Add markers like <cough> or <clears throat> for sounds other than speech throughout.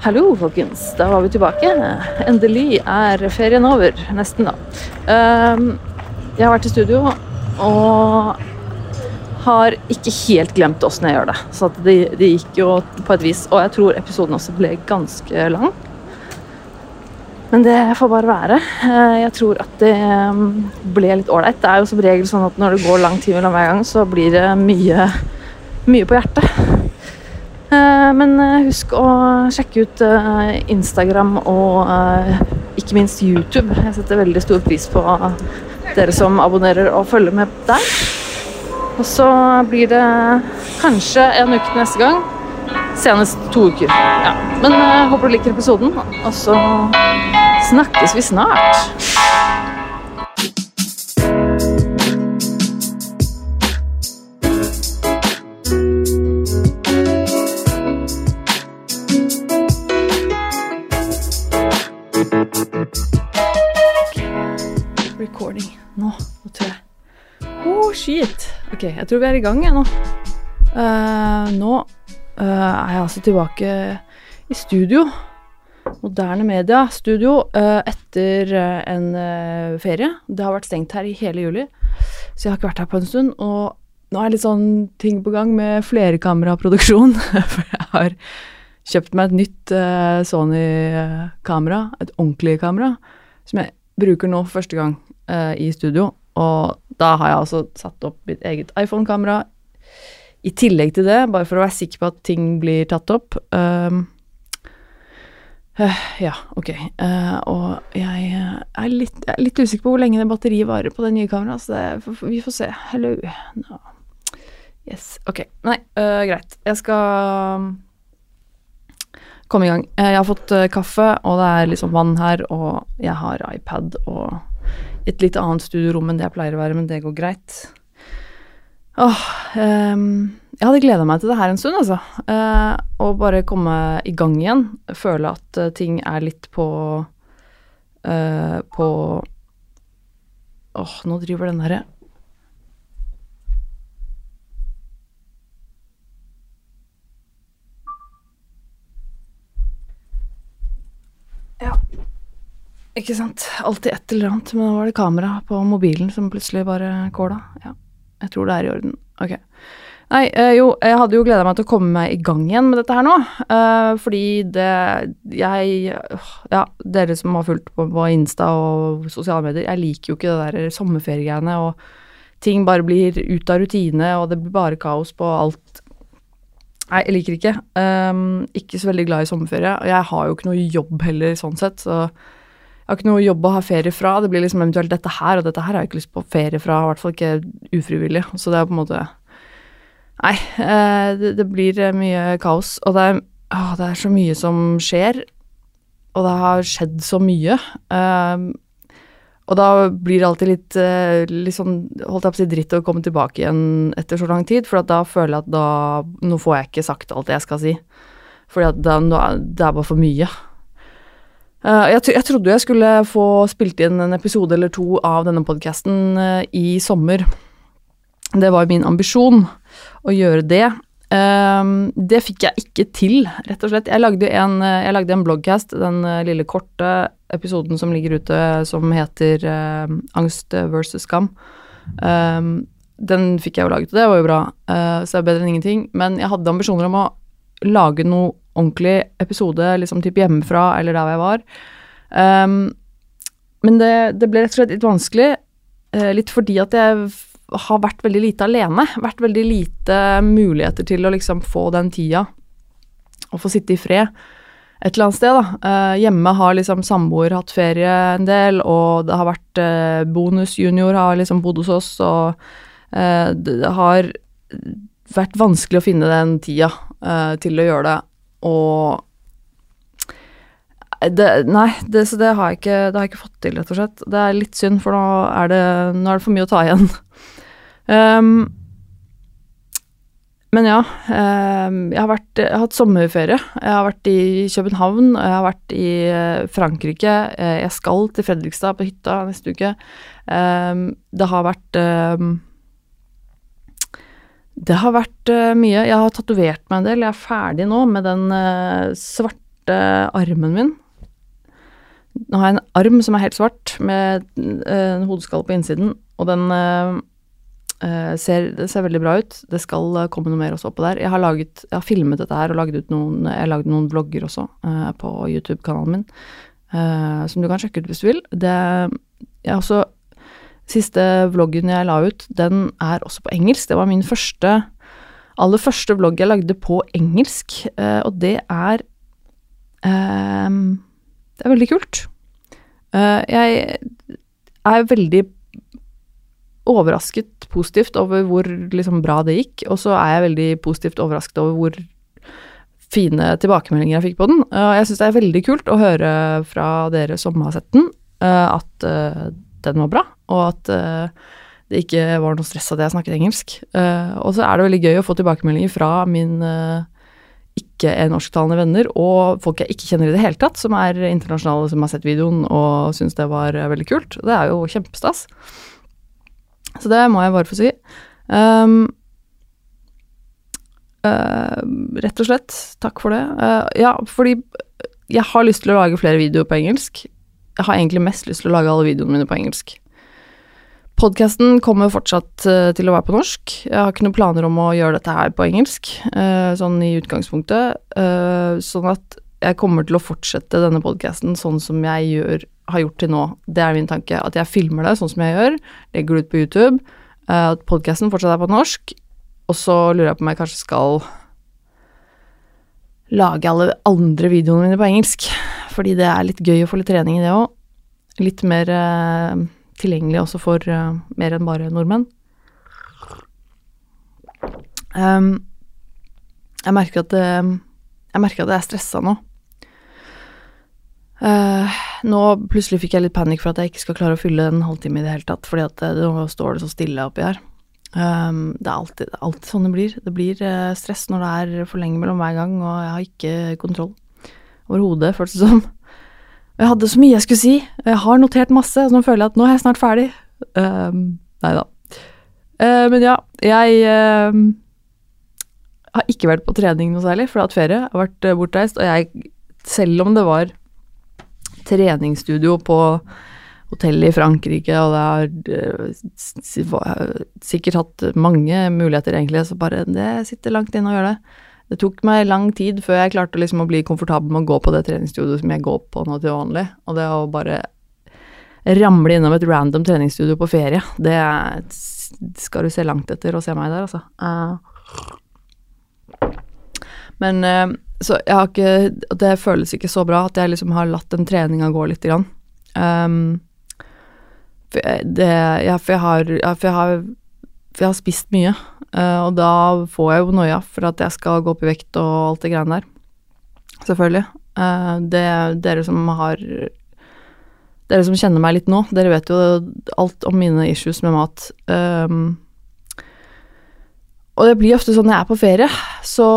Hallo, folkens. Da var vi tilbake. Endelig er ferien over. Nesten, da. Ehm, jeg har vært i studio og har ikke helt glemt åssen jeg gjør det. Så det, det gikk jo på et vis. Og jeg tror episoden også ble ganske lang. Men det får bare være. Eh, Jeg tror at det mm, ble litt ålreit. Det er jo som regel sånn at når det går lang tid mellom hver gang, så blir det mye, mye på hjertet. Eh, Men eh, husk å sjekke ut eh, Instagram og ikke minst YouTube. Jeg setter veldig stor pris på dere som abonnerer og følger med der. Og så blir det kanskje en uke neste gang. Senest to uker. Ja. Men jeg håper du liker episoden, og så snakkes vi snart. Ok, jeg tror vi er i gang jeg nå. Uh, nå uh, er jeg altså tilbake i studio. Moderne Media studio uh, etter en ferie. Det har vært stengt her i hele juli, så jeg har ikke vært her på en stund. Og nå er litt sånn ting på gang med flerkameraproduksjon. <laughs> For jeg har kjøpt meg et nytt Sony-kamera, et ordentlig kamera, som jeg bruker nå for første gang i studio. Og da har jeg altså satt opp mitt eget iPhone-kamera i tillegg til det, bare for å være sikker på at ting blir tatt opp. Um, uh, ja, ok. Uh, og jeg er, litt, jeg er litt usikker på hvor lenge det batteriet varer på det nye kameraet, så det, vi får se. Hello. No. Yes. Ok. Nei, uh, greit. Jeg skal komme i gang. Eh, Jeg har fått eh, kaffe, og det er liksom vann her, og jeg har iPad og et litt annet studiorom enn det jeg pleier å være, men det går greit. Åh, um, jeg hadde gleda meg til det her en stund, altså. Å bare komme i gang igjen. Føle at uh, ting er litt på uh, På Åh, nå driver den derre Ja. Ikke sant. Alltid et eller annet. Men nå var det kamera på mobilen som plutselig bare kåla. Ja. Jeg tror det er i orden. Ok. Nei, eh, jo, jeg hadde jo gleda meg til å komme meg i gang igjen med dette her nå. eh, fordi det Jeg Ja, dere som har fulgt på, på Insta og sosiale medier, jeg liker jo ikke det der sommerferiegreiene, og ting bare blir ut av rutine, og det blir bare kaos på alt. Nei, jeg liker ikke. Um, ikke så veldig glad i sommerferie. Og jeg har jo ikke noe jobb heller, sånn sett, så har ikke noe jobb å ha ferie fra. Det blir liksom eventuelt dette her, og dette her har jeg ikke lyst på ferie fra, i hvert fall ikke ufrivillig. Så det er på en måte Nei, eh, det, det blir eh, mye kaos, og det er, å, det er så mye som skjer, og det har skjedd så mye. Um, og da blir det alltid litt, eh, litt sånn, holdt jeg på å si, dritt å komme tilbake igjen etter så lang tid, for da føler jeg at da Nå får jeg ikke sagt alt jeg skal si. Er- det er bare for mye. Eh, jeg, jeg trodde jeg skulle få spilt inn en episode eller to av denne podkasten i sommer. Det var min ambisjon å gjøre det. Ehm, det fikk jeg ikke til, rett og slett. Jeg lagde en, eh, jeg lagde en bloggcast, den eh, lille korte episoden som ligger ute, som heter eh, Angst versus skam. Ehm, den fikk jeg jo laget, og det var jo bra, eh, så det er bedre enn ingenting. Men jeg hadde ambisjoner om å lage noe ordentlig episode, liksom typ hjemmefra, eller der hvor jeg var. Um, men det, det ble rett og slett litt vanskelig, uh, litt fordi at jeg har vært veldig lite alene. Vært veldig lite muligheter til å liksom få den tida og få sitte i fred et eller annet sted, da. Uh, hjemme har liksom samboer hatt ferie en del, og det har vært uh, Bonus junior har liksom bodd hos oss, og uh, det har vært vanskelig å finne den tida eh, til å gjøre det, og det, nei, det, så det har, jeg ikke, det har jeg ikke fått til, rett og slett. Det er litt synd, for nå er det, nå er det for mye å ta igjen. Um, <laughs> men ja, um, jeg, har vært, jeg har hatt sommerferie. Jeg har vært i København, og jeg har vært i eh, Frankrike. Eh, Jeg skal til Fredrikstad på hytta neste uke. Um, det har vært Det har vært eh, mye. Jeg har tatovert meg en del. Jeg er ferdig nå med den eh, svarte armen min. Nå har jeg en arm som er helt svart, med eh, en hodeskalle på innsiden, og den ser, ser veldig bra ut. Det skal komme noe mer også oppå der. Jeg har, laget, jeg har filmet dette her og laget noen, jeg har laget noen vlogger også på YouTube-kanalen min, som du kan sjekke ut hvis du vil. Det, jeg har også Siste vloggen jeg la ut, den er også på engelsk. Det var min første aller første vlogg jeg lagde på engelsk, eh, og det er eh, Det er veldig kult. Eh, jeg er veldig overrasket positivt over hvor liksom, bra det gikk, og så er jeg veldig positivt overrasket over hvor fine tilbakemeldinger jeg fikk på den. Og jeg syns det er veldig kult å høre fra dere som har sett den, at den var bra, og at uh, det ikke var noe stress at jeg snakket engelsk. Uh, og så er det veldig gøy å få tilbakemeldinger fra min uh, ikke norsktalende venner, og folk jeg ikke kjenner i det hele tatt, som er internasjonale, som har sett videoen og syns det var veldig kult. Det er jo kjempestas. Så det må jeg bare få si. Um, rett og slett, takk for det. ja, fordi jeg har lyst til å lage flere videoer på engelsk jeg har egentlig mest lyst til å lage alle videoene mine på engelsk. Podkasten kommer fortsatt uh, til å være på norsk. Jeg har ikke noen planer om å gjøre dette her på engelsk, uh, sånn i utgangspunktet. Uh, sånn at jeg kommer til å fortsette denne podkasten sånn som jeg gjør, har gjort til nå. Det er min tanke. At jeg filmer det sånn som jeg gjør, legger det ut på YouTube. At podkasten fortsatt er på norsk. Og så lurer jeg på om jeg kanskje skal lage alle andre videoene mine på engelsk fordi det er litt gøy å få litt trening i det òg. Litt mer tilgjengelig også for uh, mer enn bare nordmenn. Um, jeg merker at det, jeg merker at jeg er stressa nå. Uh, nå plutselig fikk jeg litt panikk for at jeg ikke skal klare å fylle en halvtime i det hele tatt, fordi at det, nå står det så stille oppi her. Um, det er alltid, alltid, sånn det blir. Det blir uh, stress når det er for lenge mellom hver gang, og jeg har ikke kontroll overhodet, føltes det som. Jeg hadde så mye jeg skulle si. og Jeg har notert masse, så nå føler jeg at nå er jeg snart ferdig. Uh, nei da. Uh, men ja, jeg uh, har ikke vært på trening noe særlig, for jeg har hatt ferie. Jeg har vært uh, bortreist, og jeg, selv om det var treningsstudio på hotellet i Frankrike, og det har uh, sikkert hatt mange muligheter, egentlig, så bare det sitter langt inne å gjøre det. Det tok meg lang tid før jeg klarte liksom å bli komfortabel med å gå på det treningsstudioet som jeg går på nå til vanlig. Og det å bare ramle innom et random treningsstudio på ferie, det skal du se langt etter å se meg der, altså. Uh, men uh, så jeg har ikke Det føles ikke så bra at jeg liksom har latt den treninga gå lite grann. Um, for, det, ja, for jeg har, ja, for jeg har jeg har spist mye, uh, og da får jeg jo noia for at jeg skal gå opp i vekt og alt det greiene der. Selvfølgelig. Uh, det dere som har Dere som kjenner meg litt nå, dere vet jo alt om mine issues med mat. Um, og det blir ofte sånn når jeg er på ferie, så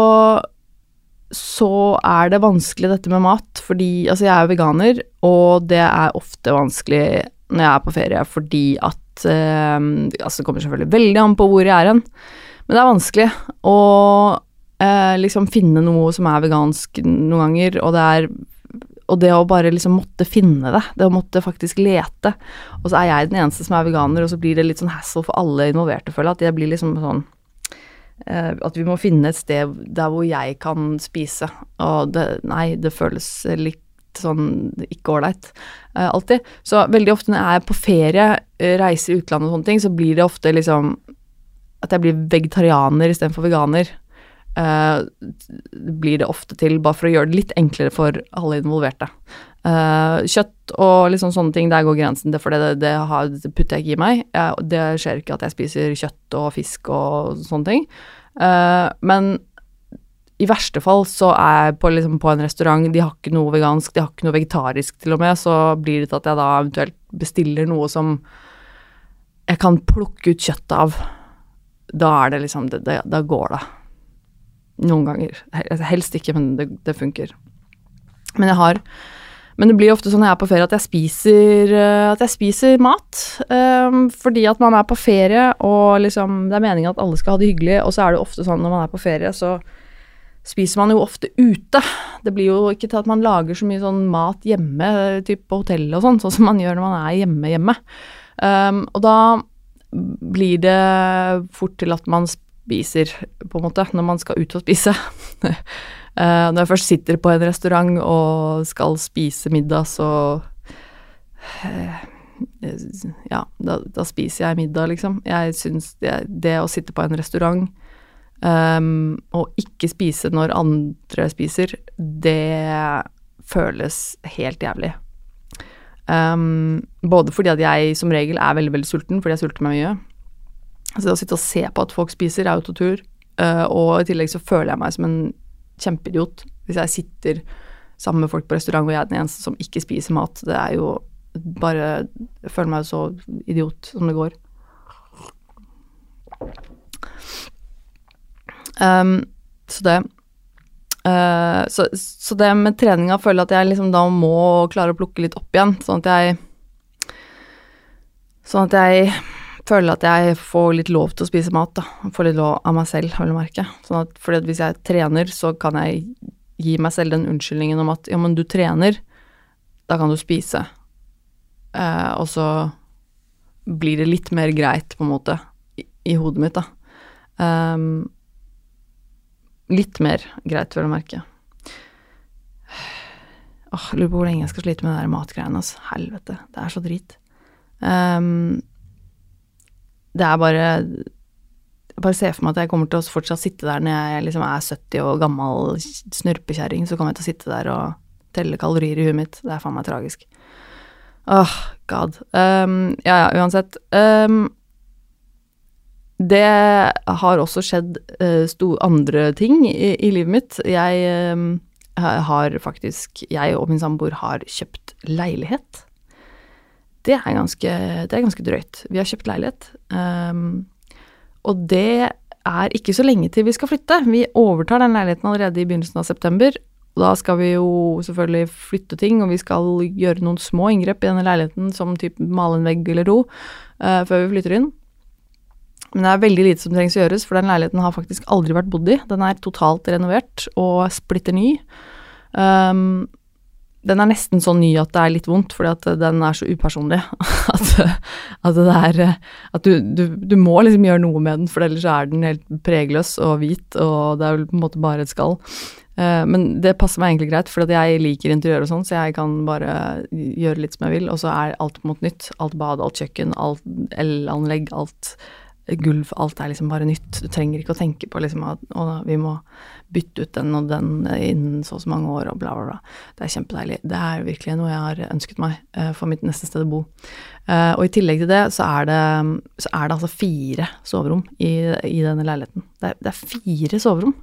så er det vanskelig dette med mat, fordi Altså, jeg er veganer, og det er ofte vanskelig når jeg er på ferie fordi at uh, Altså, det kommer selvfølgelig veldig an på hvor jeg er hen, men det er vanskelig å eh, liksom finne noe som er vegansk noen ganger, og det er og det å bare liksom måtte finne det, det å måtte faktisk lete. Og så er jeg den eneste som er veganer, og så blir det litt sånn hassle for alle involverte, føler jeg. At jeg blir liksom sånn uh, At vi må finne et sted der hvor jeg kan spise. Og det Nei, det føles litt sånn ikke ålreit uh, alltid. Så veldig ofte når jeg er på ferie, uh, reiser i utlandet og sånne ting, så blir det ofte liksom at jeg blir vegetarianer istedenfor veganer. Uh, blir det ofte til, bare for å gjøre det litt enklere for alle involverte. Uh, kjøtt og liksom sånne ting, der går grensen, for det, det, har, det, putter jeg ikke i meg. Jeg, det skjer ikke at jeg spiser kjøtt og fisk og sånne ting. Uh, men i verste fall så er jeg på, liksom, på, en restaurant, de har ikke noe vegansk, de har ikke noe vegetarisk til og med, så blir det til at jeg da eventuelt bestiller noe som jeg kan plukke ut kjøttet av. Da er det liksom det, det, Da går det. Noen ganger. Helst ikke, men det, det, funker. Men jeg har Men det blir ofte sånn når jeg er på ferie at jeg spiser, eh, at jeg spiser mat. Um, fordi at man er på ferie, og liksom Det er meningen at alle skal ha det hyggelig, og så er det ofte sånn når man er på ferie, så spiser man jo ofte ute. Det blir jo ikke til at man lager så mye sånn mat hjemme, typ på hotellet og sånn, sånn som man gjør når man er hjemme hjemme. Um, og da blir det fort til at man spiser, på en måte, når man skal ut og spise. <laughs> uh, når jeg først sitter på en restaurant og skal spise middag, så uh, Ja, da, da, spiser jeg middag, liksom. Jeg syns det, det å sitte på en restaurant Um, og ikke spise når andre spiser, det føles helt jævlig. Um, både fordi at jeg som regel er veldig, veldig sulten, fordi jeg sulter meg mye. Så det å sitte og se på at folk spiser, er jo tortur. Uh, og i tillegg så føler jeg meg som en kjempeidiot hvis jeg sitter sammen med folk på restaurant og jeg er den eneste som ikke spiser mat. Det er jo bare Jeg føler meg så idiot som det går. Um, så det uh, så, så, det med treninga føler jeg at jeg liksom da må klare å plukke litt opp igjen, sånn at jeg Sånn at jeg føler at jeg får litt lov til å spise mat, da. Får litt lov av meg selv, vil jeg merke. Sånn at fordi at hvis jeg trener, så kan jeg gi meg selv den unnskyldningen om at ja, men du trener, da kan du spise. Uh, og så blir det litt mer greit, på en måte, i, i hodet mitt, da. Um, Litt mer greit, vil jeg merke. Åh, lurer på hvor lenge jeg skal slite med de matgreiene, altså. Helvete, det er så drit. Um, det er bare Jeg bare ser for meg at jeg kommer til å fortsatt sitte der når jeg liksom er 70 og gammel snørpekjerring, så kommer jeg til å sitte der og telle kalorier i huet mitt. Det er faen meg tragisk. Åh, oh, god. Um, ja ja, uansett. Um, det har også skjedd uh, andre ting i, i, livet mitt. Jeg uh, har faktisk Jeg og min samboer har kjøpt leilighet. Det er ganske, det er ganske drøyt. Vi har kjøpt leilighet. Um, og det er ikke så lenge til vi skal flytte. Vi overtar den leiligheten allerede i begynnelsen av september. Og da skal vi jo selvfølgelig flytte ting, og vi skal gjøre noen små inngrep i denne leiligheten, som typ male en vegg eller to, uh, før vi flytter inn. Men det er veldig lite som trengs å gjøres, for den leiligheten har faktisk aldri vært bodd i. Den er totalt renovert og splitter ny. Um, den er nesten så ny at det er litt vondt, fordi at den er så upersonlig. <laughs> at, at, det er At du, du, du, må liksom gjøre noe med den, for ellers er den helt pregløs og hvit, og det er vel på en måte bare et skall. Uh, men det passer meg egentlig greit, for jeg liker interiør og sånn, så jeg kan bare gjøre litt som jeg vil, og så er alt en nytt. Alt bad, alt kjøkken, alt elanlegg, alt gulv, alt er liksom bare nytt. Du trenger ikke å tenke på liksom at vi må bytte ut den og den innen så og så mange år og bla, bla, bla. Det er kjempedeilig. Det er virkelig noe jeg har ønsket meg uh, for mitt neste sted å bo. Uh, og i tillegg til det så er det, så er det altså fire soverom i, i denne leiligheten. Det er, det er, fire soverom.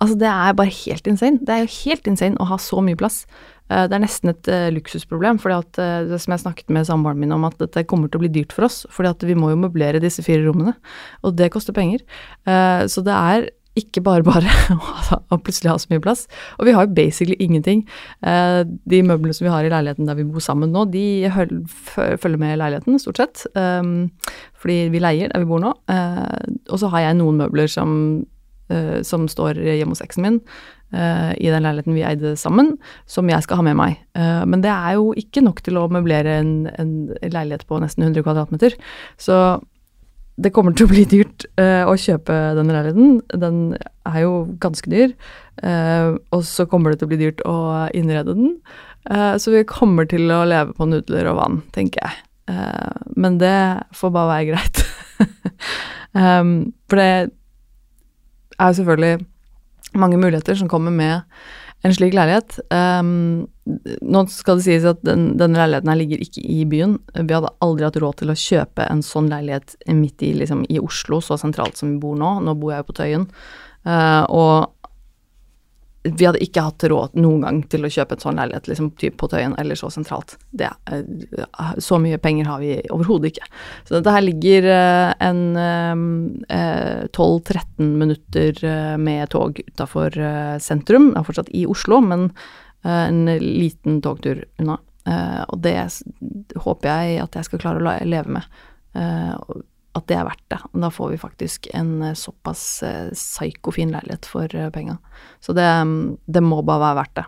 Altså det er bare helt insane. Det er jo helt insane å ha så mye plass. Eh, det er nesten et uh, luksusproblem, fordi at uh, det som jeg snakket med samboeren min om, at dette kommer til å bli dyrt for oss, fordi at vi må jo møblere disse fire rommene, og det koster penger. Så det er ikke bare bare <laughs> å plutselig ha så mye plass. Og vi har jo basically ingenting. de møblene som vi har i leiligheten der vi bor sammen nå, de følger med leiligheten, stort sett. Um, fordi vi leier der vi bor nå. og så har jeg noen møbler som, som står hjemme hos eksen min, i den leiligheten vi eide sammen, som jeg skal ha med meg. Uh, men det er jo ikke nok til å møblere en, en, leilighet på nesten 100 kvadratmeter. Så det kommer til å bli dyrt uh, å kjøpe den leiligheten. Den er jo ganske dyr. og så kommer det til å bli dyrt å innrede den. så vi kommer til å leve på nudler og vann, tenker jeg. men det får bare være greit. <laughs> for det er jo selvfølgelig mange muligheter som kommer med en slik leilighet. Um, nå skal det sies at den, denne leiligheten her ligger ikke i byen. Vi hadde aldri hatt råd til å kjøpe en sånn leilighet midt i, liksom, i Oslo, så sentralt som vi bor nå. Nå bor jeg jo på Tøyen. Uh, og vi hadde ikke hatt råd noen gang til å kjøpe en sånn leilighet liksom, typ på Tøyen eller så sentralt. Det, uh, så mye penger har vi overhodet ikke. Så dette her ligger uh, en uh, 12-13 minutter med tog utafor sentrum. Det er fortsatt i Oslo, men en liten togtur unna. og det håper jeg at jeg skal klare å leve med. At det er verdt det. Da får vi faktisk en eh, såpass psykofin psyko-fin leilighet for eh, penga. Så det, det, må bare være verdt det.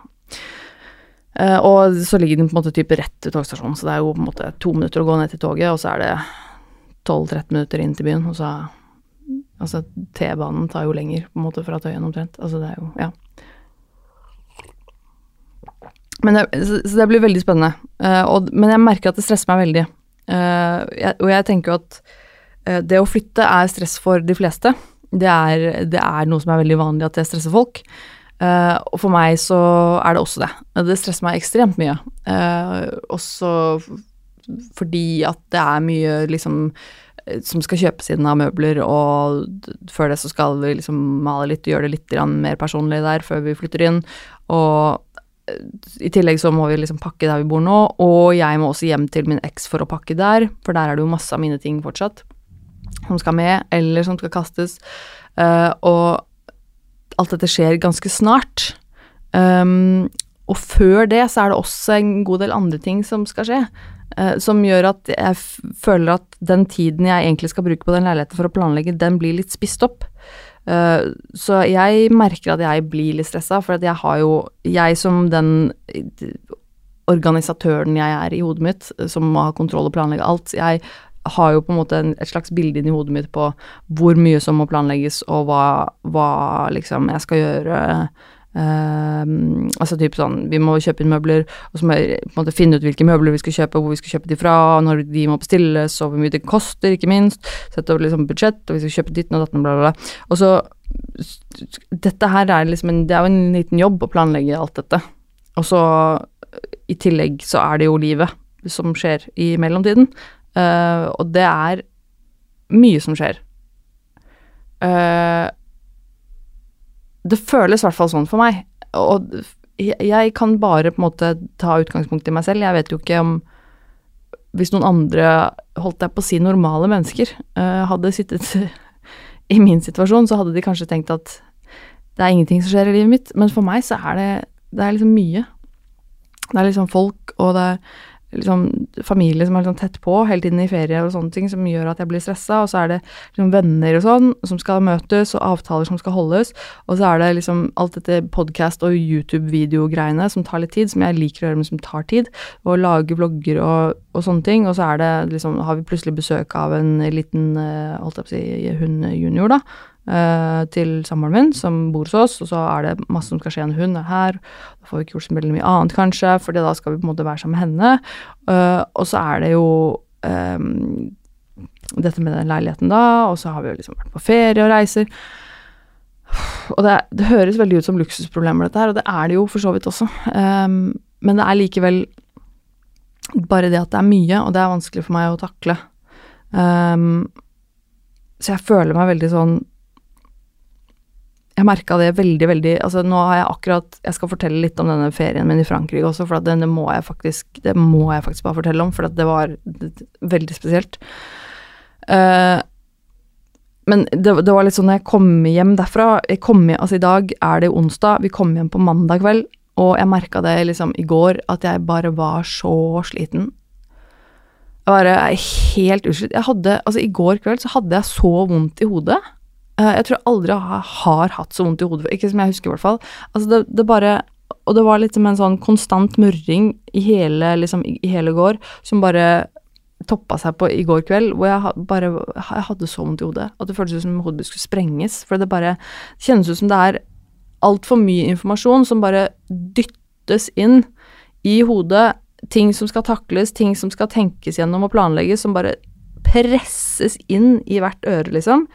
Eh, og så ligger den på en måte type rett til togstasjonen, så det er jo på en måte to minutter å gå ned til toget, og så er det 12-13 minutter inn til byen, og så Altså, T-banen tar jo lenger, på en måte, fra Tøyen omtrent. Altså, det er jo Ja. Men det, så, det blir veldig spennende. Uh, og, men jeg merker at det stresser meg veldig. Uh, jeg, og jeg tenker jo at det å flytte er stress for de fleste. Det er, det er, noe som er veldig vanlig at det stresser folk. og for meg så er det også det. Det stresser meg ekstremt mye. også fordi at det er mye liksom som skal kjøpes inn av møbler, og før det så skal vi liksom male litt og gjøre det litt mer personlig der før vi flytter inn. Og i tillegg så må vi liksom pakke der vi bor nå, og jeg må også hjem til min eks for å pakke der, for der er det jo masse av mine ting fortsatt som skal med, eller som skal kastes. Uh, og alt dette skjer ganske snart. Um, og før det så er det også en god del andre ting som skal skje, uh, som gjør at jeg føler at den tiden jeg egentlig skal bruke på den leiligheten for å planlegge, den blir litt spist opp. Uh, så jeg merker at jeg blir litt stressa, for at jeg har jo Jeg som den organisatøren jeg er i hodet mitt, som må ha kontroll og planlegge alt, jeg har jo på en måte et slags bilde inni hodet mitt på hvor mye som må planlegges, og hva, hva liksom jeg skal gjøre Uh, altså typ sånn, vi må kjøpe inn møbler, og så må jeg på en måte finne ut hvilke møbler vi skal kjøpe, hvor vi skal kjøpe de fra, når de må bestilles, og hvor mye det koster, ikke minst. Sette over liksom budsjett, og vi skal kjøpe ditten og datten, bla, bla, bla. Og så Dette her er liksom en Det er jo en liten jobb å planlegge alt dette. Og så i tillegg så er det jo livet som skjer i mellomtiden. Uh, og det er mye som skjer. Uh, det føles i hvert fall sånn for meg. Og jeg kan bare på en måte ta utgangspunkt i meg selv. Jeg vet jo ikke om Hvis noen andre, holdt jeg på å si normale mennesker, uh, hadde sittet <laughs> i min situasjon, så hadde de kanskje tenkt at det er ingenting som skjer i livet mitt. Men for meg så er det, det er liksom mye. Det er liksom folk, og det er liksom, familie som er liksom tett på hele tiden i ferie og sånne ting, som gjør at jeg blir stressa. Og så er det liksom venner og sånn som skal møtes, og avtaler som skal holdes. Og så er det liksom alt dette podkast- og YouTube-videogreiene som tar litt tid, som jeg liker å gjøre, men som tar tid. Og lage vlogger og, og, sånne ting. Og så er det liksom, har vi plutselig besøk av en liten, eh, holdt jeg på å si, hund junior, da uh, til samboeren min, som bor hos oss, og så er det masse som skal skje. En hund er her. Da får vi ikke gjort så veldig mye annet, kanskje, for da skal vi på en måte være sammen med henne. Uh, og så er det jo um, dette med den leiligheten, da, og så har vi jo liksom vært på ferie og reiser. Og det, det, høres veldig ut som luksusproblemer, dette her, og det er det jo for så vidt også. Um, men det er likevel bare det at det er mye, og det er vanskelig for meg å takle. Um, så jeg føler meg veldig sånn jeg merka det veldig, veldig Altså, nå har jeg akkurat Jeg skal fortelle litt om denne ferien min i Frankrike også, for denne må jeg faktisk Det må jeg faktisk bare fortelle om, for det var veldig spesielt. Uh, men det, det, var litt sånn når jeg kom hjem derfra jeg kom hjem, Altså, i dag er det onsdag, vi kom hjem på mandag kveld, og jeg merka det liksom i går, at jeg bare var så sliten. Jeg er helt utslitt. Jeg hadde Altså, i går kveld så hadde jeg så vondt i hodet. Eh, jeg tror aldri jeg har hatt så vondt i hodet Ikke som jeg husker, i hvert fall. Altså, det, det bare Og det var liksom en sånn konstant murring i hele, liksom, i hele går, som bare toppa seg på i går kveld, hvor jeg bare jeg hadde så vondt i hodet at det føltes som hodet skulle sprenges. For det bare det kjennes ut som det er altfor mye informasjon som bare dyttes inn i hodet. Ting som skal takles, ting som skal tenkes gjennom og planlegges, som bare presses inn i hvert øre, liksom.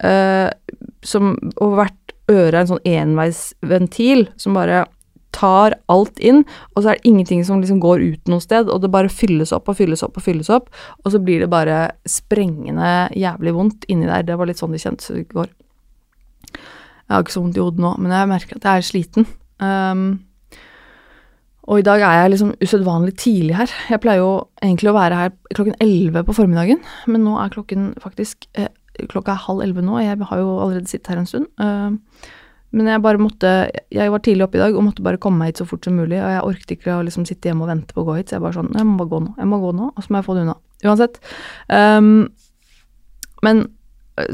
Uh, som, og hvert øre er en sånn enveisventil som bare tar alt inn, og så er det ingenting som liksom går ut noe sted, og det bare fylles opp og fylles opp og fylles opp, og så blir det bare sprengende jævlig vondt inni der. Det var litt sånn det kjentes i går. Jeg har ikke så vondt i hodet nå, men jeg merker at jeg er sliten. Um, og i dag er jeg liksom usedvanlig tidlig her. Jeg pleier jo egentlig å være her klokken elleve på formiddagen, men nå er klokken faktisk eh, klokka er halv elleve nå, jeg har jo allerede sittet her en stund. Uh, men jeg bare måtte Jeg var tidlig oppe i dag og måtte bare komme meg hit så fort som mulig. Og jeg orket ikke å liksom sitte hjemme og vente på å gå hit, så jeg bare sånn Jeg må bare gå nå. Jeg må gå nå, og så må jeg få det unna. Uansett. Um, Men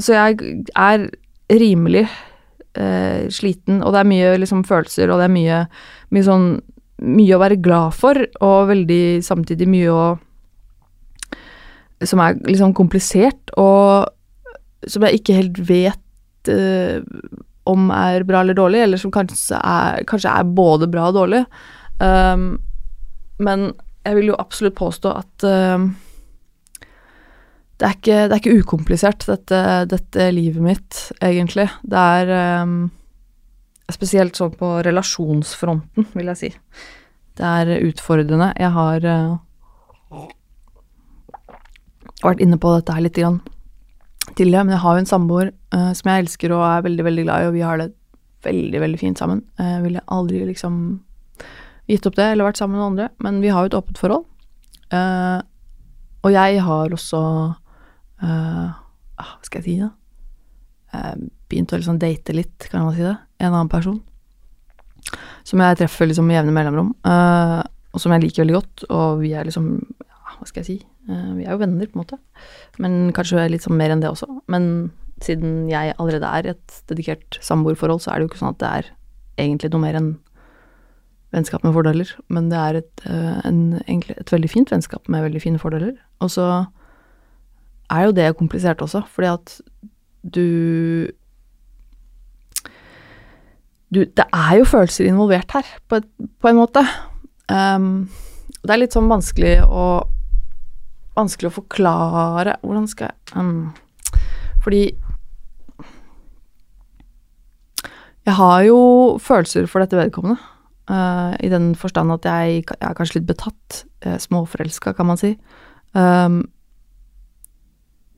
Så jeg er rimelig uh, sliten, og det er mye liksom følelser, og det er mye, mye sånn Mye å være glad for, og veldig samtidig mye å Som er liksom komplisert, og som jeg ikke helt vet uh, om er bra eller dårlig, eller som kanskje er, kanskje er både bra og dårlig. Um, men jeg vil jo absolutt påstå at uh, det, er ikke, det er ikke ukomplisert, dette, dette, livet mitt, egentlig. Det er um, spesielt sånn på relasjonsfronten, vil jeg si. Det er utfordrende. Jeg har uh, vært inne på dette her litt grann tidligere, men jeg har jo en samboer uh, som jeg elsker og er veldig, veldig glad i, og vi har det veldig, veldig fint sammen. Jeg ville aldri liksom gitt opp det eller vært sammen med noen andre, men vi har jo et åpent forhold. Uh, og jeg har også uh, Hva skal jeg si, da? begynt å liksom date litt, kan man si det. En annen person. Som jeg treffer liksom med jevne mellomrom, og som jeg liker veldig godt. Og vi er liksom ja, Hva skal jeg si? Eh, vi er jo venner, på en måte. Men kanskje litt sånn mer enn det også. Men siden jeg allerede er et dedikert samboerforhold, så er det jo ikke sånn at det er egentlig noe mer enn vennskap med fordeler. Men det er et, eh, en, et veldig fint vennskap med veldig fine fordeler. Og så er jo det komplisert også, fordi at du du, det er jo følelser involvert her, på, et, på en måte. Um, det er litt sånn vanskelig å vanskelig å forklare Hvordan skal jeg um, Fordi jeg har jo følelser for dette vedkommende. Uh, I den forstand at jeg, jeg, er kanskje litt betatt. Uh, Småforelska, kan man si. Um,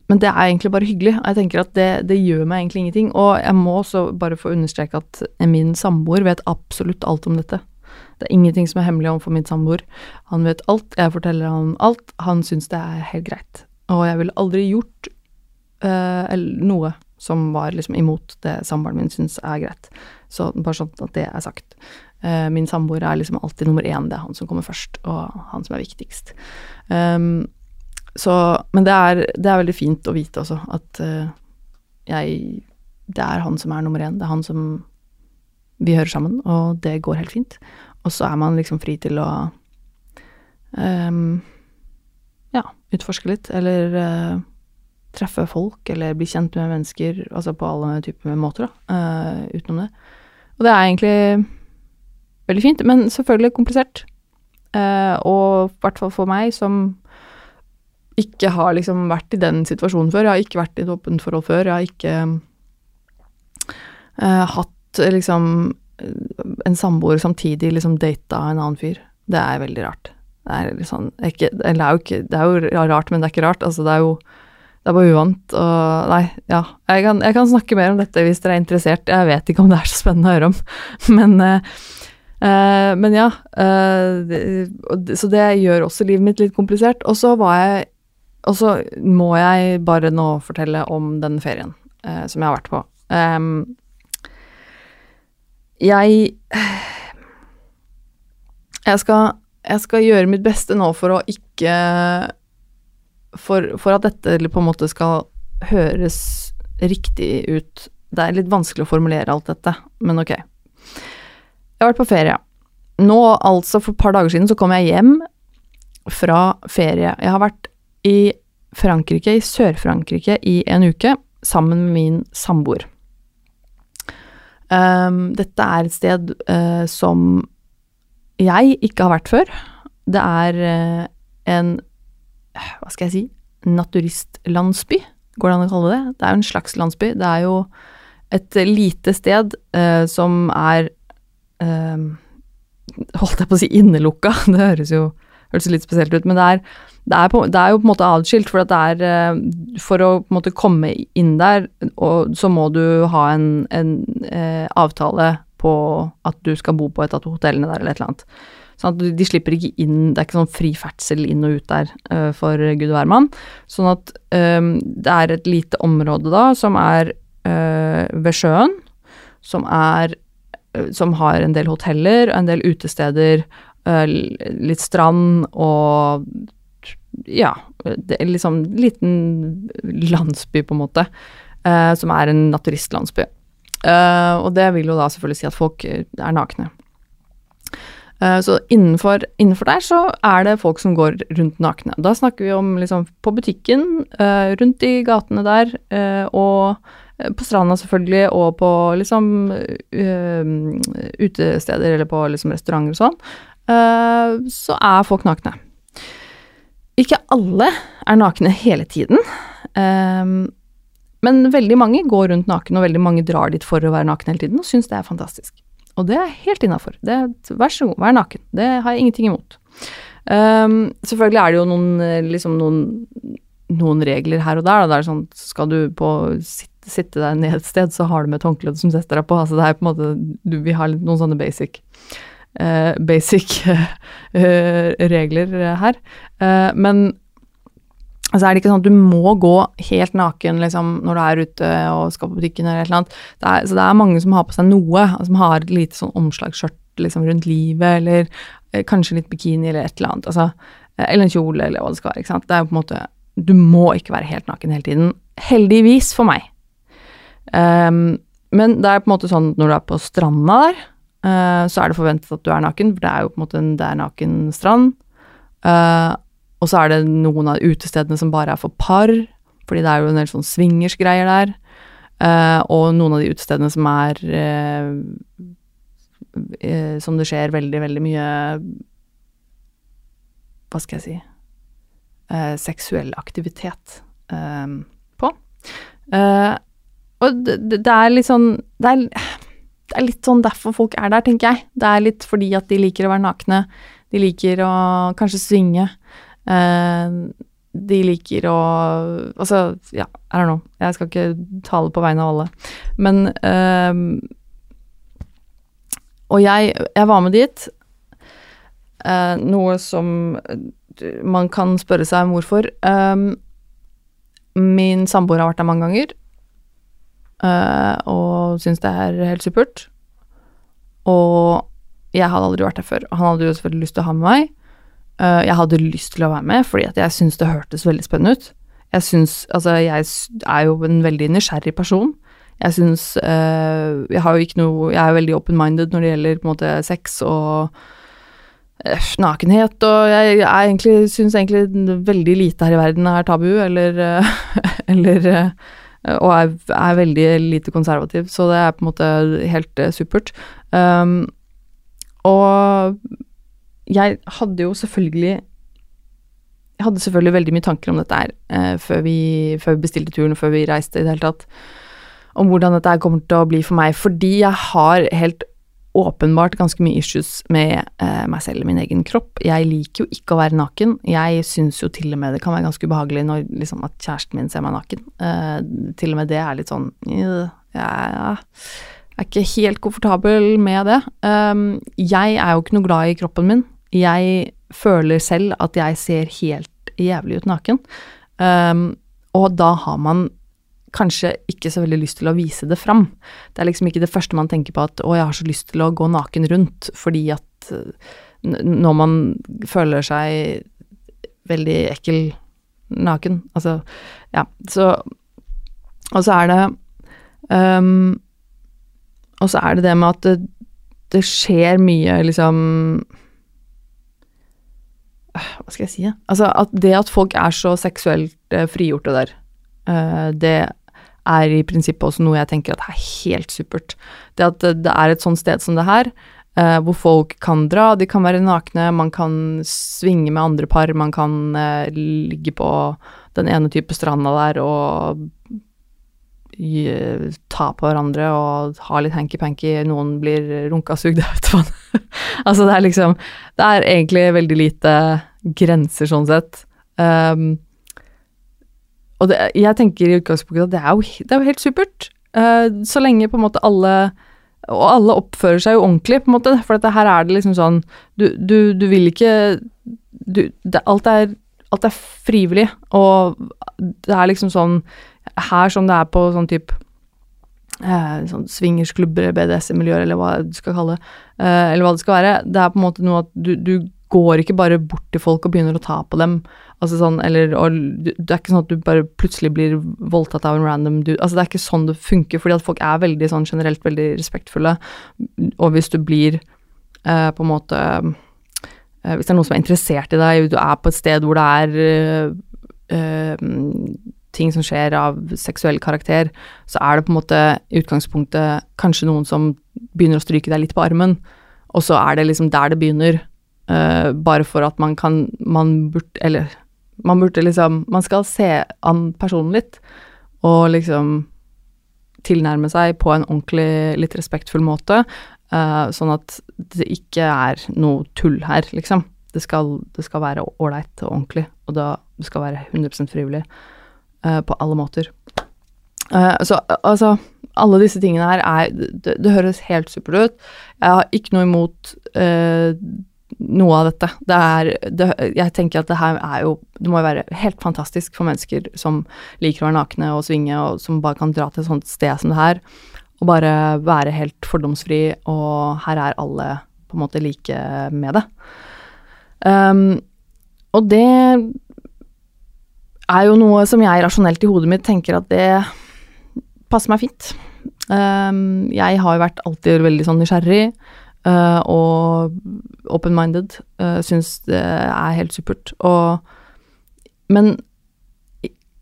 men det er egentlig bare hyggelig. Jeg tenker at det, det, gjør meg egentlig ingenting. Og jeg må også bare få understreke at min samboer vet absolutt alt om dette. Det er ingenting som er hemmelig overfor min samboer. Han vet alt, jeg forteller han alt. Han syns det er helt greit. Og jeg ville aldri gjort uh, noe som var liksom imot det samboeren min syns er greit. Så bare sånn at det er sagt. Uh, min samboer er liksom alltid nummer én, det er han som kommer først, og han som er viktigst. Um, så Men det er, det er, veldig fint å vite også at uh, jeg Det er han som er nummer én. Det er han som vi hører sammen, og det går helt fint. Og så er man liksom fri til å um, ja, utforske litt, eller uh, treffe folk, eller bli kjent med mennesker, altså på alle typer måter, da, uh, utenom det. Og det er egentlig veldig fint, men selvfølgelig komplisert. Uh, og i hvert fall for meg, som ikke har liksom vært i den situasjonen før. Jeg har ikke vært i et åpent forhold før. Jeg har ikke hatt liksom en samboer samtidig liksom data en annen fyr. Det er veldig rart. Det er sånn ikke, det, er jo ikke, det er jo rart, men det er ikke rart. Altså, det er jo det er bare uvant og Nei, ja. Jeg kan, jeg kan, snakke mer om dette hvis dere er interessert. Jeg vet ikke om det er så spennende å høre om, <laughs> men uh, uh, Men ja. Uh, det, så det gjør også livet mitt litt komplisert. Og så var jeg Og så må jeg bare nå fortelle om den ferien som jeg har vært på. Um, jeg <sighs> jeg skal, jeg skal, gjøre mitt beste nå for å ikke for, for, at dette på en måte skal høres riktig ut. Det er litt vanskelig å formulere alt dette, men ok. Jeg har vært på ferie. Nå, altså for et par dager siden, så kom jeg hjem fra ferie. Jeg har vært i Frankrike, i Sør-Frankrike, i en uke sammen med min samboer. Um, dette er et sted uh, som jeg ikke har vært før. Det er uh, en hva skal jeg si naturistlandsby, går det an å kalle det? Det er jo en slags landsby. Det er jo et lite sted uh, som er Holdt jeg på å si innelukka, <laughs> det høres jo høres litt spesielt ut, men det er det er, på, det er, jo på en måte atskilt, for det er eh, For å måte komme inn der, og, så må du ha en, en eh, avtale på at du skal bo på et av hotellene der, eller et eller annet. Sånn at de slipper ikke inn Det er ikke sånn fri ferdsel inn og ut der uh, for gud og hvermann. Sånn at um, det er et lite område da som er uh, ved sjøen, som er uh, Som har en del hoteller, og en del utesteder, litt strand og ja, liksom liten landsby, på en måte, eh, som er en naturistlandsby. Eh, og det vil jo da selvfølgelig si at folk er nakne. Eh, så innenfor, innenfor, der så er det folk som går rundt nakne. Da snakker vi om liksom på butikken, eh, rundt i gatene der, eh, og på stranda selvfølgelig, og på liksom utesteder eller på liksom restauranter og sånn, så er folk nakne. Ikke alle er nakne hele tiden, men veldig mange går rundt naken, og veldig mange drar dit for å være nakne hele tiden og syns det er fantastisk. Og det er helt innafor. Vær så god, vær naken. Det har jeg ingenting imot. Um, selvfølgelig er det jo noen, liksom noen, noen regler her og der. Det er sånn, skal du på sitte, sitte deg ned et sted, så har du med et håndkle som setter deg på. Altså det er på en måte du, Vi har noen sånne basic basic uh, <laughs> regler her. Uh, men så er det ikke sånn at du må gå helt naken liksom, når du er ute og skal på butikken eller et eller annet. Det er, så det er mange som har på seg noe, som har et lite sånn omslagsskjørt liksom, rundt livet, eller eh, kanskje litt bikini eller et eller annet. Altså, eh, eller en kjole, eller hva det skal være. ikke sant? Det er jo på en måte Du må ikke være helt naken hele tiden. Heldigvis for meg. Um, men det er på en måte sånn når du er på stranda der, uh, så er det forventet at du er naken, for det er jo på en måte en det er naken strand. Uh, og så er det noen av utestedene som bare er for par, fordi det er jo en del sånn swingersgreier der. Uh, og noen av de utestedene som er Som det skjer veldig, veldig mye Hva skal jeg si Seksuell aktivitet på. og det, det, er litt sånn det er, det er litt sånn derfor folk er der, tenker jeg. Det er litt fordi at de liker å være nakne. De liker å kanskje svinge. Eh, de liker å Altså, ja, I don't know. Jeg skal ikke tale på vegne av alle. Men um, Og jeg, jeg, var med dit. Uh, noe som man kan spørre seg om hvorfor. Um, min samboer har vært der mange ganger uh, og syns det er helt supert. Og jeg hadde aldri vært der før. Han hadde jo selvfølgelig lyst til å ha med meg. Uh, jeg hadde lyst til å være med, fordi at jeg syns det hørtes veldig spennende ut. Jeg syns Altså, jeg er jo en veldig nysgjerrig person. Jeg syns uh, Jeg har jo ikke noe Jeg er veldig open-minded når det gjelder på en måte sex og nakenhet, og jeg, jeg egentlig syns egentlig veldig lite her i verden er tabu, eller <laughs> Eller Og er, er, veldig lite konservativ, så det er på en måte helt supert. Um, og jeg hadde jo selvfølgelig Jeg hadde selvfølgelig veldig mye tanker om dette her eh, før, vi, før, vi, bestilte turen, før vi reiste i det hele tatt. Om hvordan dette kommer til å bli for meg. Fordi jeg har helt åpenbart ganske mye issues med eh, meg selv og min egen kropp. Jeg liker jo ikke å være naken. Jeg syns jo til og med det kan være ganske ubehagelig når liksom, at kjæresten min ser meg naken. Eh, til og med det er litt sånn ja jeg er ikke helt komfortabel med det. Um, jeg er jo ikke noe glad i kroppen min jeg føler selv at jeg ser helt jævlig ut naken. Um, og da har man kanskje ikke så veldig lyst til å vise det fram. Det er liksom ikke det første man tenker på at 'å, jeg har så lyst til å gå naken rundt', fordi at når man føler seg veldig ekkel naken. Altså, ja, så Og så er det um, Og så er det det med at det, det skjer mye, liksom hva skal jeg si? Altså, at det at folk er så seksuelt eh, frigjorte der, eh, det er i prinsippet også noe jeg tenker at er helt supert. Det at det er et sånt sted som det her, eh, hvor folk kan dra, de kan være nakne, man kan svinge med andre par, man kan eh, ligge på den ene type stranda der og ta på hverandre og ha litt hanky-panky, noen blir runkasugd, <laughs> jeg vet hva. altså det er liksom Det er egentlig veldig lite grenser sånn sett. Um, og det, jeg tenker i utgangspunktet at det er jo, det er jo helt supert. Uh, så lenge på en måte alle Og alle oppfører seg jo ordentlig, på en måte, for dette her er det liksom sånn Du, du, du vil ikke du, det, alt, er, alt er frivillig, og det er liksom sånn her som det er på sånn type eh, sånn swingersklubber, BDS-miljøer, eller hva du skal kalle det, eh, eller hva det skal være, det er på en måte noe at du går ikke bare bort til folk og begynner å ta på dem. Altså sånn, eller og, Det er ikke sånn at du bare plutselig blir voldtatt av en random dude. Altså det er ikke sånn det funker, fordi at folk er veldig sånn generelt veldig respektfulle. Og hvis du blir eh, på en måte eh, Hvis det er noen som er interessert i deg, du er på et sted hvor det er eh, eh, ting som skjer av seksuell karakter, så er det på en måte i utgangspunktet kanskje noen som begynner å stryke deg litt på armen, og så er det liksom der det begynner. Uh, bare for at man kan Man burde Eller man burde liksom Man skal se an personen litt, og liksom tilnærme seg på en ordentlig, litt respektfull måte, uh, sånn at det ikke er noe tull her, liksom. Det skal, det skal være ålreit og ordentlig, og da det skal være 100 frivillig uh, på alle måter. så altså alle disse tingene her er Det, det høres helt supert ut. Jeg har ikke noe imot noe av dette. Det er det, Jeg tenker at det her er jo Det må jo være helt fantastisk for mennesker som liker å være nakne og svinge, og som bare kan dra til et sånt sted som det her, og bare være helt fordomsfri, og her er alle på en måte like med det. Um, og det er jo noe som jeg rasjonelt i hodet mitt tenker at det passer meg fint. Um, jeg har jo vært alltid veldig sånn nysgjerrig. Uh, og open-minded. Uh, Syns det er helt supert. Og Men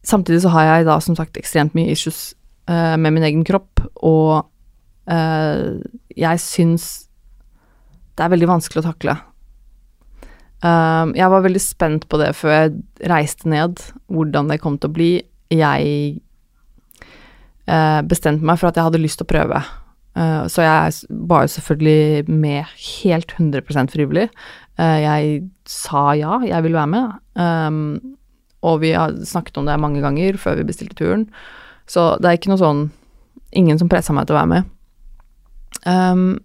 samtidig så har jeg da som sagt ekstremt mye issues uh, med min egen kropp, og uh, jeg syns det er veldig vanskelig å takle. Jeg var veldig spent på det før jeg reiste ned, hvordan det kom til å bli. Jeg bestemte meg for at jeg hadde lyst til å prøve. Uh, så jeg var jo selvfølgelig med helt 100% frivillig. Uh, jeg sa ja, jeg vil være med. Um, og vi har snakket om det mange ganger før vi bestilte turen. Så det er ikke noe sånn Ingen som pressa meg til å være med. Um,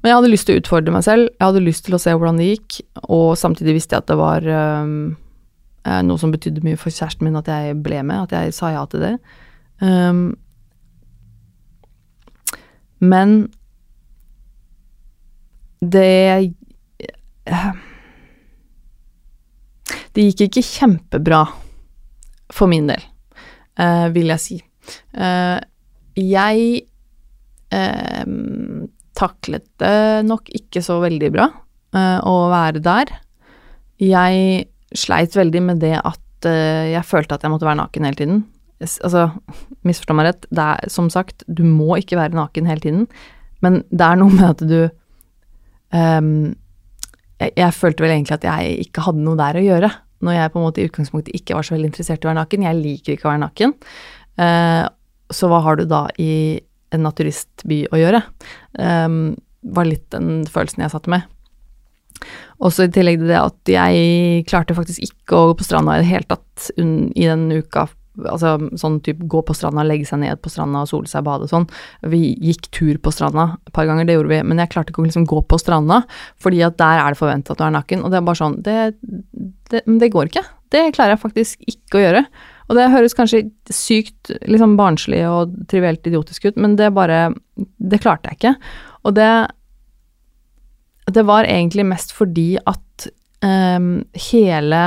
men jeg hadde lyst til å utfordre meg selv. Jeg hadde lyst til å se hvordan det gikk, og samtidig visste jeg at det var um, noe som betydde mye for kjæresten min at jeg ble med, at jeg sa ja til det. Um, men det Det gikk ikke kjempebra for min del, uh, vil jeg si. Uh, jeg uh, taklet det nok ikke så veldig bra å være der. Jeg sleit veldig med det at jeg følte at jeg måtte være naken hele tiden. Altså, misforstå meg rett, det er som sagt, du må ikke være naken hele tiden, men det er noe med at du um, jeg, jeg, følte vel egentlig at jeg ikke hadde noe der å gjøre, når jeg på en måte i utgangspunktet ikke var så veldig interessert i å være naken. Jeg liker ikke å være naken. Uh, så hva har du da i en naturistby å gjøre? Um, var litt den følelsen jeg satte med. Også i tillegg til det at jeg klarte faktisk ikke å gå på stranda i det hele tatt i den uka Altså sånn type gå på stranda, legge seg ned på stranda og sole seg, bade og sånn. Vi gikk tur på stranda et par ganger, det gjorde vi, men jeg klarte ikke å liksom gå på stranda, fordi at der er det forventa at du er naken, og det er bare sånn det, det, det går ikke. Det klarer jeg faktisk ikke å gjøre. Og det høres kanskje sykt liksom barnslig og trivielt idiotisk ut, men det bare Det klarte jeg ikke. Og det Det var egentlig mest fordi at um, hele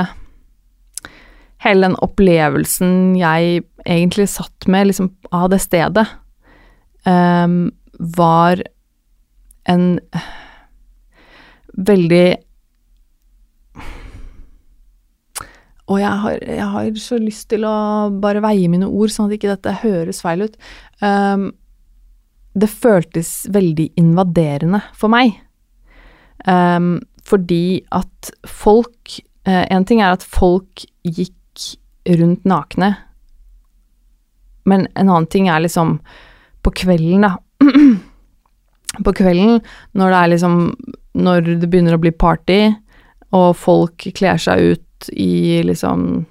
hele den opplevelsen jeg egentlig satt med liksom, av det stedet, um, var en veldig Og jeg har, jeg har, så lyst til å bare veie mine ord, sånn at ikke dette høres feil ut. Um, det føltes veldig invaderende for meg. Um, fordi at folk uh, En ting er at folk gikk rundt nakne. Men en annen ting er liksom på kvelden, da. <clears throat> på kvelden, når det er liksom Når det begynner å bli party, og folk kler seg ut i liksom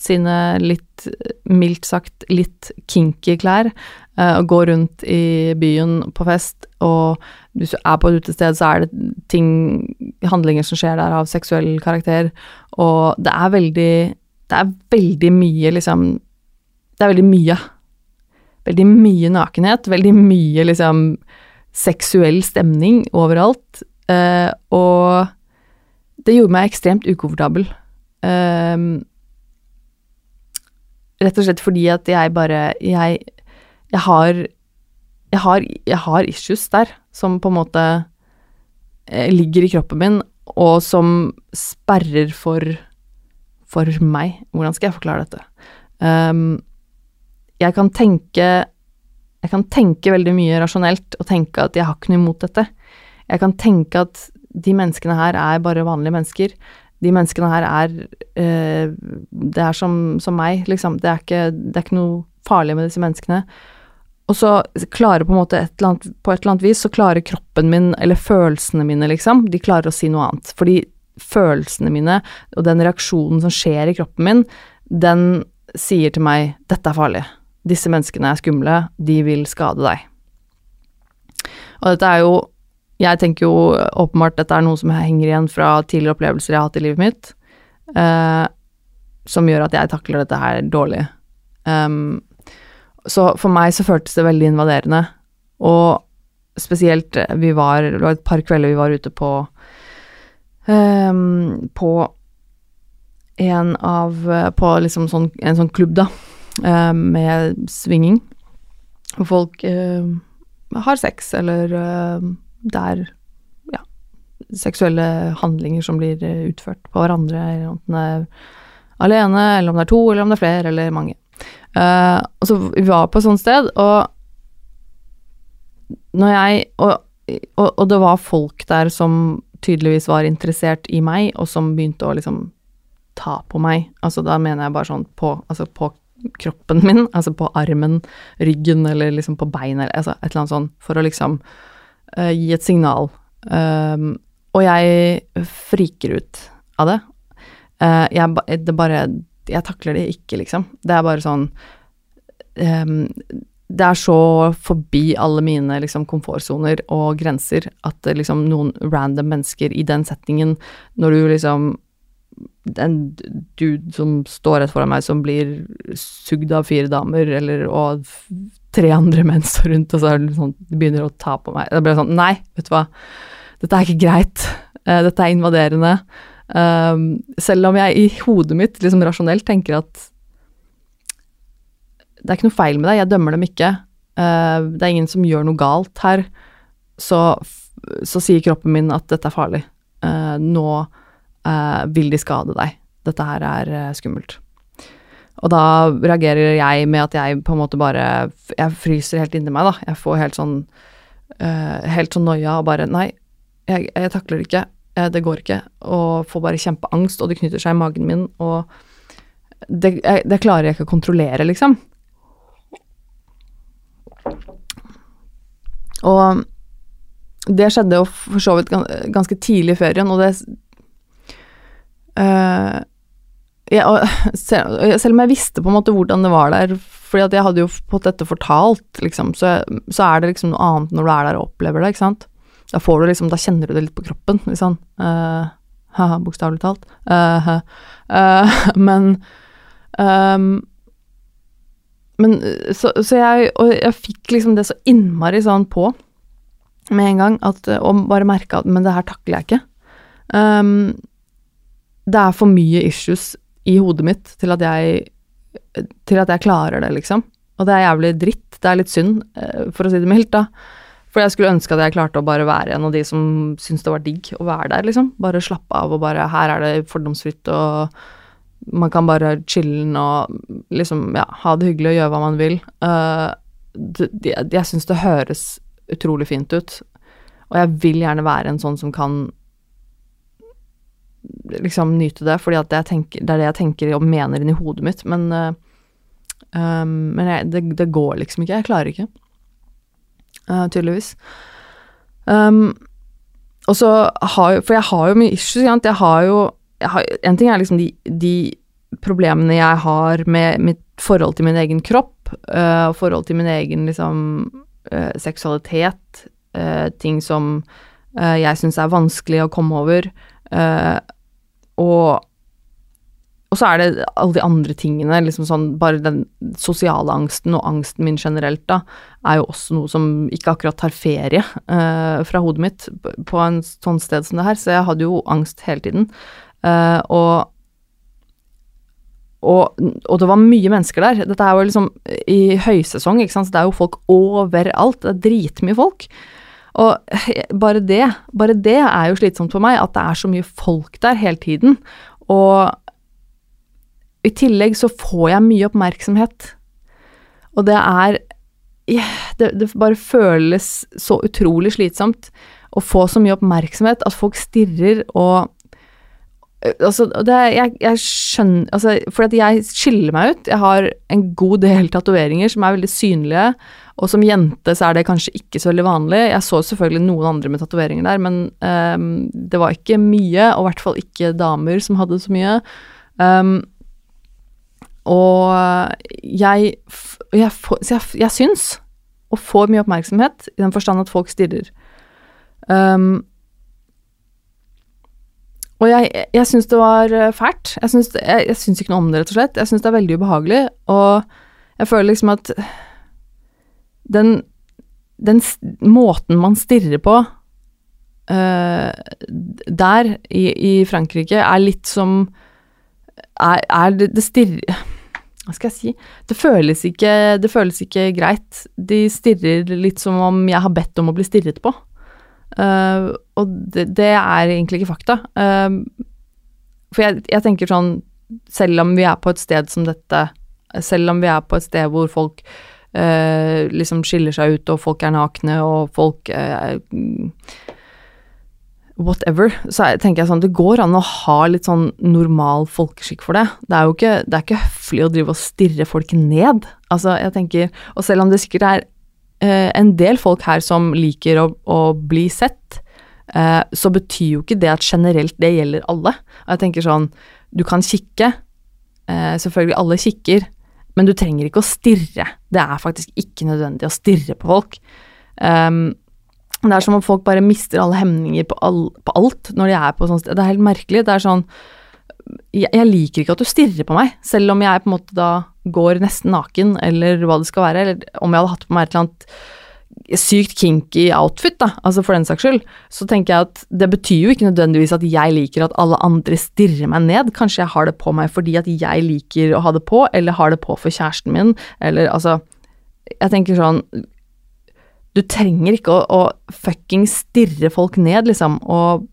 sine litt, mildt sagt, litt kinky klær, uh, og går rundt i byen på fest, og hvis du er på et utested, så er det ting, handlinger som skjer der av seksuell karakter, og det er veldig det er veldig mye, liksom Det er veldig mye. Veldig mye nakenhet, veldig mye, liksom seksuell stemning overalt. Uh, og det gjorde meg ekstremt ukomfortabel. Uh, rett og slett fordi at jeg bare Jeg, jeg har jeg har, jeg har issues der som på en måte eh, ligger i kroppen min, og som sperrer for for meg. Hvordan skal jeg forklare dette? Um, jeg kan tenke Jeg kan tenke veldig mye rasjonelt og tenke at jeg har ikke noe imot dette. Jeg kan tenke at de menneskene her er bare vanlige mennesker. De menneskene her er uh, Det er som, som meg, liksom. Det er, ikke, det er ikke noe farlig med disse menneskene. Og så klarer på en måte et eller annet, på et eller annet vis så klarer kroppen min, eller følelsene mine, liksom, de klarer å si noe annet. Fordi følelsene mine og den reaksjonen som skjer i kroppen min, den sier til meg 'dette er farlig'. Disse menneskene er skumle, de vil skade deg. Og dette er jo Jeg tenker jo åpenbart dette er noe som henger igjen fra tidligere opplevelser jeg har hatt i livet mitt, eh, som gjør at jeg takler dette her dårlig. Um, så for meg så føltes det veldig invaderende, og spesielt vi var Det var et par kvelder vi var ute på um, på en av På liksom sånn, en sånn klubb, da, um, med svinging. Hvor folk uh, har sex, eller uh, det er ja, seksuelle handlinger som blir utført på hverandre, eller om er alene, eller om det er to, eller om det er flere, eller mange. Uh, og så Vi var på et sånt sted, og når jeg og, og, og, det var folk der som tydeligvis var interessert i meg, og som begynte å liksom ta på meg. Altså da mener jeg bare sånn på, altså på kroppen <laughs> min, altså på armen, ryggen eller liksom på beina, eller altså et eller annet sånn, for å liksom uh, gi et signal. Um, og jeg friker ut av det. Uh, jeg, det bare Jeg takler det ikke, liksom. Det er bare sånn um, det er så forbi alle mine liksom, komfortsoner og grenser at liksom, noen random mennesker i den settingen, når du liksom En dude som står rett foran meg, som blir sugd av fire damer, eller og tre andre menn står rundt, og så sånn, begynner å ta på meg Da blir sånn Nei, vet du hva, dette er ikke greit. Uh, dette er invaderende. Um, selv om jeg i hodet mitt liksom rasjonelt tenker at det er ikke noe feil med deg, jeg dømmer dem ikke. Uh, det er ingen som gjør noe galt her. Så, så sier kroppen min at dette er farlig. Uh, nå uh, vil de skade deg. Dette her er skummelt. Og da reagerer jeg med at jeg på en måte bare Jeg fryser helt inni meg, da. Jeg får helt sånn Helt sånn noia og bare Nei, jeg, jeg takler det ikke. det går ikke. Og får bare kjempeangst, og det knytter seg i magen min, og det, jeg, det klarer jeg ikke å kontrollere, liksom. Og det skjedde jo for så vidt ganske tidlig i ferien, og det uh, ja, <laughs> selv om jeg visste på en måte hvordan det var der, fordi at jeg hadde jo fått dette fortalt, liksom, så, så, er det liksom noe annet når du er der og opplever det, ikke sant. Da får du liksom, da kjenner du det litt på kroppen, liksom. Uh, Haha, bokstavelig talt. Uh, uh, <laughs> <laughs> men um, men så, så, jeg jeg fikk liksom det så innmari sånn på med en gang, at, og bare merka at Men det her takler jeg ikke. Um, det er for mye issues i hodet mitt til at jeg til at jeg klarer det, liksom. Og det er jævlig dritt. Det er litt synd, eh, for å si det mildt, da. For jeg skulle ønske at jeg klarte å bare være en av de som syntes det var digg å være der, liksom. Bare slappe av og bare Her er det fordomsfritt og man kan bare chille'n og liksom, ja, ha det hyggelig og gjøre hva man vil. Uh, det, jeg syns det høres utrolig fint ut, og jeg vil gjerne være en sånn som kan liksom nyte det, fordi det, tenker, det, er det jeg tenker og mener inni hodet mitt, men uh, um, Men jeg, det, det, går liksom ikke. Jeg klarer ikke, uh, tydeligvis. Um, og så har jo For jeg har jo mye issues, Jeg har jo En ting er liksom de, de, problemene jeg har med mitt forhold til min egen kropp, uh, forhold til min egen liksom uh, seksualitet, uh, ting som jeg syns er vanskelig å komme over, og og så er det alle de andre tingene, liksom sånn bare den sosiale angsten og angsten min generelt, da, er jo også noe som ikke akkurat tar ferie uh, fra hodet mitt på en sånn sted som det her, så jeg hadde jo angst hele tiden. Uh, og, og, og, det var mye mennesker der. Dette er jo liksom i høysesong, ikke sant, så det er jo folk overalt. Det er dritmye folk. Og bare det, bare det er jo slitsomt for meg, at det er så mye folk der hele tiden. Og i tillegg så får jeg mye oppmerksomhet, og det er det, det, bare føles så utrolig slitsomt å få så mye oppmerksomhet at folk stirrer og Altså, det, jeg, jeg skjønner Altså, for jeg skiller meg ut. Jeg har en god del tatoveringer som er veldig synlige, og som jente så er det kanskje ikke så veldig vanlig. Jeg så selvfølgelig noen andre med tatoveringer der, men um, det var ikke mye, og i hvert fall ikke damer som hadde så mye. Um, og jeg, jeg, jeg, jeg syns, og får mye oppmerksomhet, i den forstand at folk stirrer. Um, og jeg, jeg syns det var eh, fælt. Jeg syns, jeg, jeg syns ikke noe om det, rett og slett. Jeg syns det er veldig ubehagelig, og jeg føler liksom at den, den måten man stirrer på uh, der i, i, Frankrike, er litt som Er, er det, det stirrer hva skal jeg si det føles, ikke, det føles ikke greit. De stirrer litt som om jeg har bedt om å bli stirret på. Uh, og det, det, er egentlig ikke fakta. Uh, for jeg, jeg, tenker sånn Selv om vi er på et sted som dette, selv om vi er på et sted hvor folk uh, liksom skiller seg ut, og folk er nakne, og folk whatever, så tenker jeg sånn Det går an å ha litt sånn normal folkeskikk for det. Det er jo ikke, det er ikke høflig å drive og stirre folk ned. Altså, jeg tenker Og selv om det sikkert er en del folk her som liker å, å bli sett, eh, så betyr jo ikke det at generelt det gjelder alle. Og jeg tenker sånn Du kan kikke. Eh, selvfølgelig, alle kikker. Men du trenger ikke å stirre. Det er faktisk ikke nødvendig å stirre på folk. Um, det er som om folk bare mister alle hemninger på, all, på alt når de er på sånn sted. Det er helt merkelig. Det er sånn jeg, jeg, liker ikke at du stirrer på meg, selv om jeg på en måte da går nesten naken, eller hva det skal være, eller om jeg hadde hatt på meg et eller annet sykt kinky outfit, da, altså for den saks skyld, så tenker jeg at det betyr jo ikke nødvendigvis at jeg liker at alle andre stirrer meg ned. Kanskje jeg har det på meg fordi at jeg liker å ha det på, eller har det på for kjæresten min, eller altså Jeg tenker sånn du trenger ikke å, å fucking stirre folk ned, liksom, og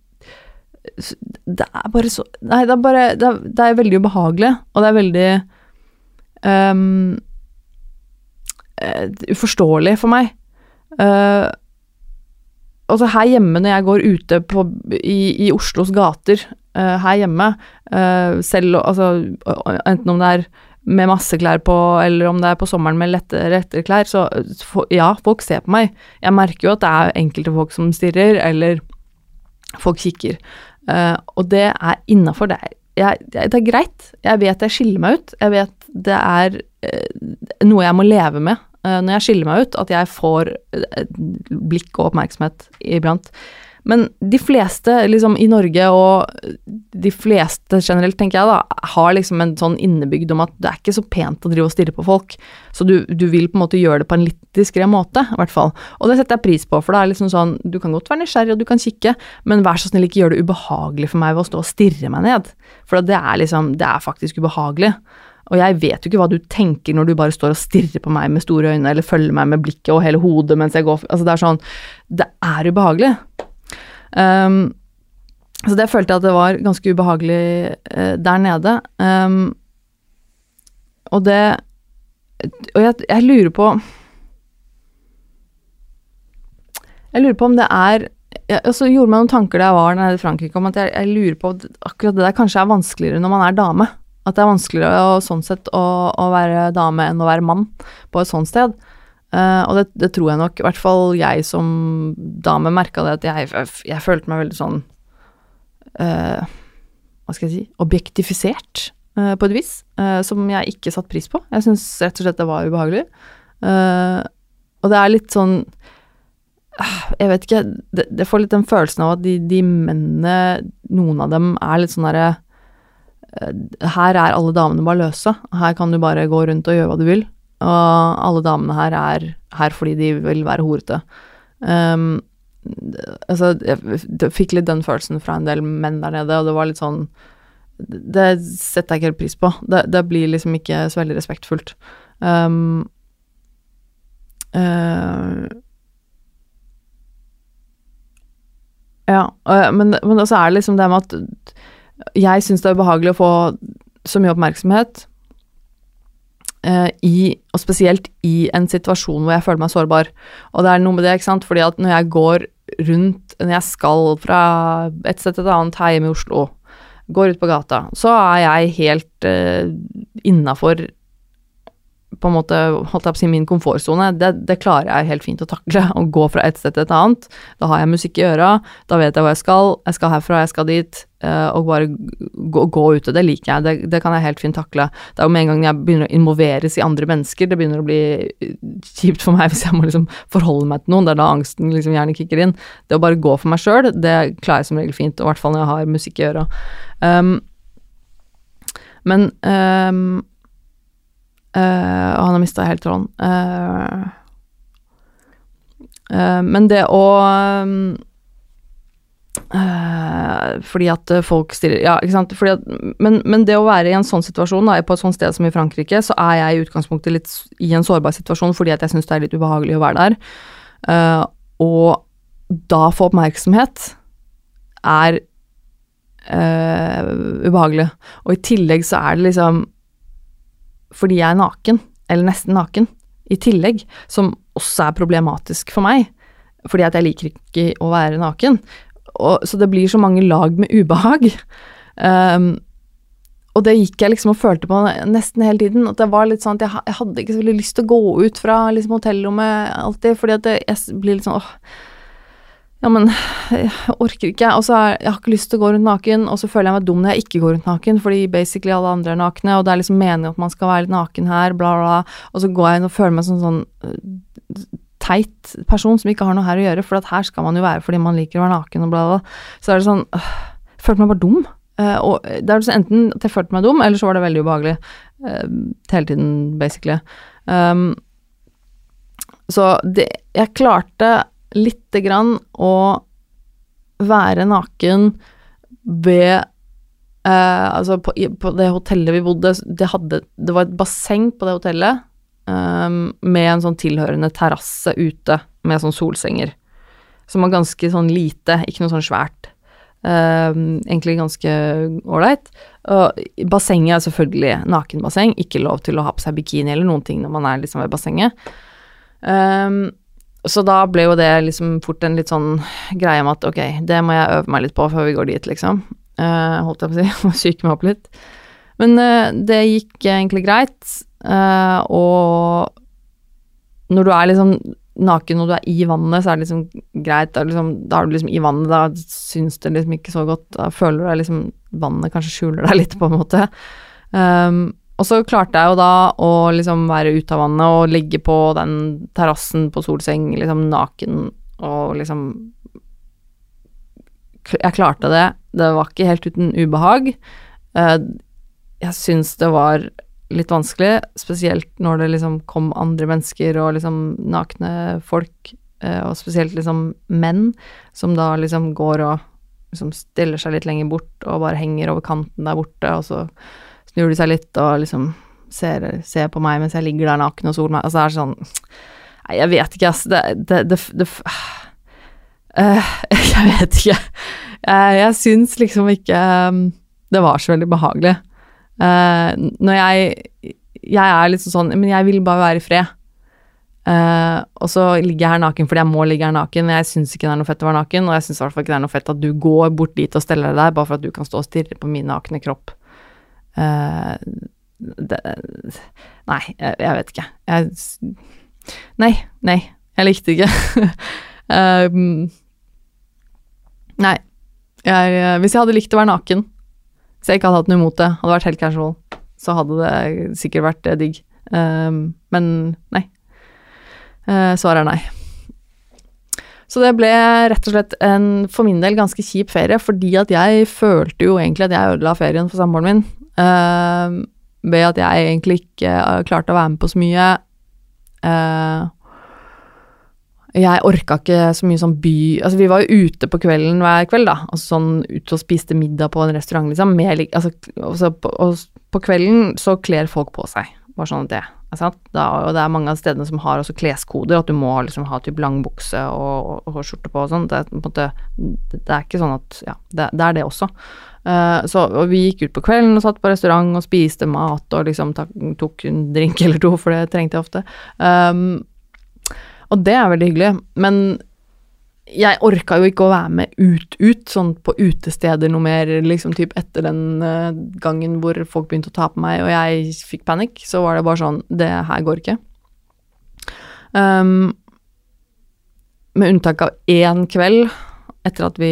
det er bare så Nei, det er bare Det er, det er veldig ubehagelig, og det er veldig um, uforståelig for meg. Uh, altså her hjemme, når jeg går ute på, i, i Oslos gater, uh, her hjemme, uh, selv altså enten om det er med masse klær på, eller om det er på sommeren med lette, lettere klær, så ja, folk ser på meg. Jeg merker jo at det er enkelte folk som stirrer, eller folk kikker. Og det er innafor. Det, det, er greit. Jeg vet jeg skiller meg ut. Jeg vet det er uh, noe jeg må leve med uh, når jeg skiller meg ut, at jeg får blikk og oppmerksomhet iblant. Men de fleste liksom, i Norge, og de fleste generelt, tenker jeg da, har liksom en sånn innebygd om at det er ikke så pent å drive og stirre på folk. Så du, du vil på en måte gjøre det på en litt diskré måte, i hvert fall. Og det setter jeg pris på, for det er liksom sånn Du kan godt være nysgjerrig, og du kan kikke, men vær så snill, ikke gjør det ubehagelig for meg ved å stå og stirre meg ned. For det er liksom Det er faktisk ubehagelig. Og jeg vet jo ikke hva du tenker når du bare står og stirrer på meg med store øyne, eller følger meg med blikket og hele hodet mens jeg går Altså, det er sånn Det er ubehagelig. Um, så det følte jeg at det var ganske ubehagelig uh, der nede. Um, og det Og jeg, jeg, lurer på Jeg lurer på om det er jeg også gjorde meg noen tanker da jeg var nede i Frankrike om at jeg, jeg, lurer på at akkurat det der kanskje er vanskeligere når man er dame. At det er vanskeligere å, sånn sett å, å være dame enn å være mann på et sånt sted. Uh, og det, det, tror jeg nok, i hvert fall jeg som dame merka det, at jeg, jeg, følte meg veldig sånn uh, Hva skal jeg si objektifisert, uh, på et vis, som jeg ikke satte pris på. Jeg syns rett og slett det var ubehagelig. og det er litt sånn Jeg vet ikke, det, det, får litt den følelsen av at de, de mennene, noen av dem, er litt sånn derre her er alle damene bare løse. Her kan du bare gå rundt og gjøre hva du vil. Og alle damene her er her fordi de vil være horete. Um, altså, jeg fikk litt den følelsen fra en del menn der nede, og det var litt sånn Det setter jeg ikke helt pris på. Det, det blir liksom ikke så veldig respektfullt. Um, uh, ja, men, men også er det liksom det med at jeg syns det er ubehagelig å få så mye oppmerksomhet eh, i, og spesielt i en situasjon hvor jeg føler meg sårbar. Og det er noe med det, ikke sant, fordi at når jeg går rundt, når jeg skal fra et sted til et annet her hjemme i Oslo, går ut på gata, så er jeg helt eh, innafor på en måte, holdt jeg på å si, min komfortsone, det, det, klarer jeg helt fint å takle. <laughs> Å gå fra et sted til et annet. Da har jeg musikk i øra, da vet jeg hvor jeg skal. Jeg skal herfra, jeg skal dit. Uh, og bare gå, gå ute, det liker jeg. Det, det, kan jeg helt fint takle. Det er jo med en gang jeg begynner å involveres i andre mennesker, det begynner å bli kjipt for meg <laughs> hvis jeg må liksom forholde meg til noen. Det er da angsten liksom gjerne kicker inn. Det å bare gå for meg sjøl, det klarer jeg som regel fint, og i hvert fall når jeg har musikk i øra. Um, men um, Uh, og han har mista helt tråden. Uh, uh, men det å Fordi at folk stiller Ja, ikke sant. At, men, men, det å være i en sånn situasjon, da, på et sånt sted som i Frankrike, så er jeg i utgangspunktet litt i en sårbar situasjon fordi at jeg syns det er litt ubehagelig å være der. og da få oppmerksomhet er ubehagelig. Og i tillegg så er det liksom fordi jeg er naken, eller nesten naken, i tillegg, som også er problematisk for meg, fordi at jeg liker ikke å være naken. Og, så det blir så mange lag med ubehag. Um, og det gikk jeg liksom og følte på nesten hele tiden. At det var litt sånn at jeg, jeg hadde ikke så veldig lyst til å gå ut fra liksom, hotellrommet alltid, fordi at det, jeg blir litt sånn åh, ja, men jeg orker ikke. Og så har jeg har ikke lyst til å gå rundt naken, og så føler jeg meg dum når jeg ikke går rundt naken, fordi basically alle andre er nakne, og det er liksom meningen at man skal være litt naken her, bla, bla, og så går jeg inn og føler meg som sånn øh, teit person som ikke har noe her å gjøre, for at her skal man jo være fordi man liker å være naken og bla, bla. Så er det sånn øh, Jeg følte meg bare dum. Uh, og det er enten at jeg følte meg dum, eller så var det veldig ubehagelig. Uh, hele tiden, basically. Um, så det Jeg klarte lite grann å være naken ved uh, Altså, på, på, det hotellet vi bodde, det, hadde, det var et basseng på det hotellet eh, med en sånn tilhørende terrasse ute med sånn solsenger. Som var ganske sånn lite, ikke noe sånn svært. Um, egentlig ganske ålreit. Og bassenget er selvfølgelig nakenbasseng, ikke lov til å ha på seg bikini eller noen ting når man er liksom ved bassenget. Um, så da ble jo det liksom fort en litt sånn greie om at ok, det må jeg øve meg litt på før vi går dit, liksom. Uh, holdt jeg på å si. <laughs> Må psyke meg opp litt. Men uh, det gikk egentlig greit. Uh, og når du er liksom naken og du er i vannet, så er det liksom greit. Da, liksom, da er du liksom i vannet, da syns det liksom ikke så godt. Da føler du deg liksom Vannet kanskje skjuler deg litt, på en måte. Um, og så klarte jeg jo da å liksom være ute av vannet og ligge på den terrassen på solseng, liksom naken og liksom Jeg klarte det. Det var ikke helt uten ubehag. Eh, jeg syns det var litt vanskelig, spesielt når det liksom kom andre mennesker og liksom nakne folk, eh, og spesielt liksom menn, som da liksom går og liksom stiller seg litt lenger bort og bare henger over kanten der borte, og så snur de seg litt og liksom ser, ser, på meg mens jeg ligger der naken og soler meg. Altså, det er sånn Nei, jeg vet ikke, ass. Det, det, det, det uh, <sighs> <laughs> Jeg vet ikke. Uh, jeg syns liksom ikke um, det var så veldig behagelig. Uh, når jeg Jeg er liksom sånn Men jeg vil bare være i fred. Uh, og så ligger jeg her naken fordi jeg må ligge her naken. Jeg syns ikke det er noe fett å være naken, og jeg syns i hvert fall ikke det er noe fett at du går bort dit og steller deg der bare for at du kan stå og stirre på min nakne kropp. Uh, det, Nei, jeg, jeg, vet ikke. Jeg Nei, nei. Jeg likte ikke. um, <laughs> nei. Jeg, hvis jeg hadde likt å være naken, så jeg ikke hadde hatt noe imot det, hadde vært helt casual, så hadde det sikkert vært eh, digg. Um, men nei. Uh, svaret er nei. Så det ble rett og slett en for min del ganske kjip ferie, fordi at jeg følte jo egentlig at jeg ødela ferien for samboeren min. Uh, ved at jeg egentlig ikke uh, klarte å være med på så mye. Uh, jeg orka ikke så mye sånn by Altså, vi var jo ute på kvelden hver kveld, da. Altså sånn ute og spiste middag på en restaurant, liksom. Med, altså, altså, på, og på kvelden så kler folk på seg. Bare sånn at det sant. Da, og det er mange av stedene som har også kleskoder, at du må liksom ha typ lang bukse og, og, og skjorte på og sånn. Det, det, er ikke sånn at Ja, det, det er det også. Uh, så og vi gikk ut på kvelden og satt på restaurant og spiste mat og liksom tok en drink <laughs> eller to, for det trengte jeg ofte. Um, og det er veldig hyggelig, men jeg orka jo ikke å være med ut, ut, sånn på utesteder noe mer, liksom typ etter den uh, gangen hvor folk begynte å ta på meg, og jeg fikk panikk, så var det bare sånn Det her går ikke. Um, med unntak av én kveld, etter at vi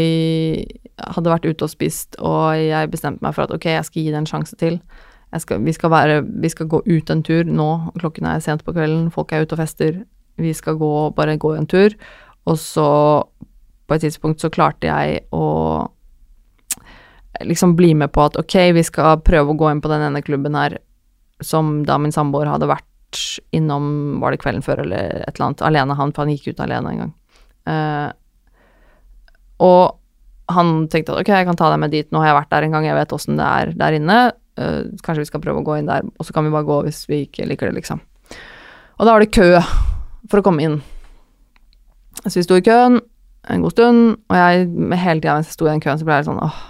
hadde vært ute og spist, og jeg bestemte meg for at ok, jeg skal gi det en sjanse til. Skal, vi, skal være, vi skal gå ut en tur nå, klokken er sent på kvelden, folk er ute og fester, vi skal gå, bare gå en tur. Og så, på et tidspunkt, så klarte jeg å liksom bli med på at ok, vi skal prøve å gå inn på den ene klubben her, som da min samboer hadde vært innom, var det kvelden før eller et eller annet, alene, han, for han gikk ut alene en gang. Uh, og han tenkte at ok, jeg kan ta deg med dit, nå har jeg vært der en gang, jeg vet åssen det er der inne, uh, kanskje vi skal prøve å gå inn der, og så kan vi bare gå hvis vi ikke liker det, liksom. Og da var det kø for å komme inn. Så vi sto i køen en god stund, og jeg hele tida mens jeg sto i den køen, så ble jeg sånn åh,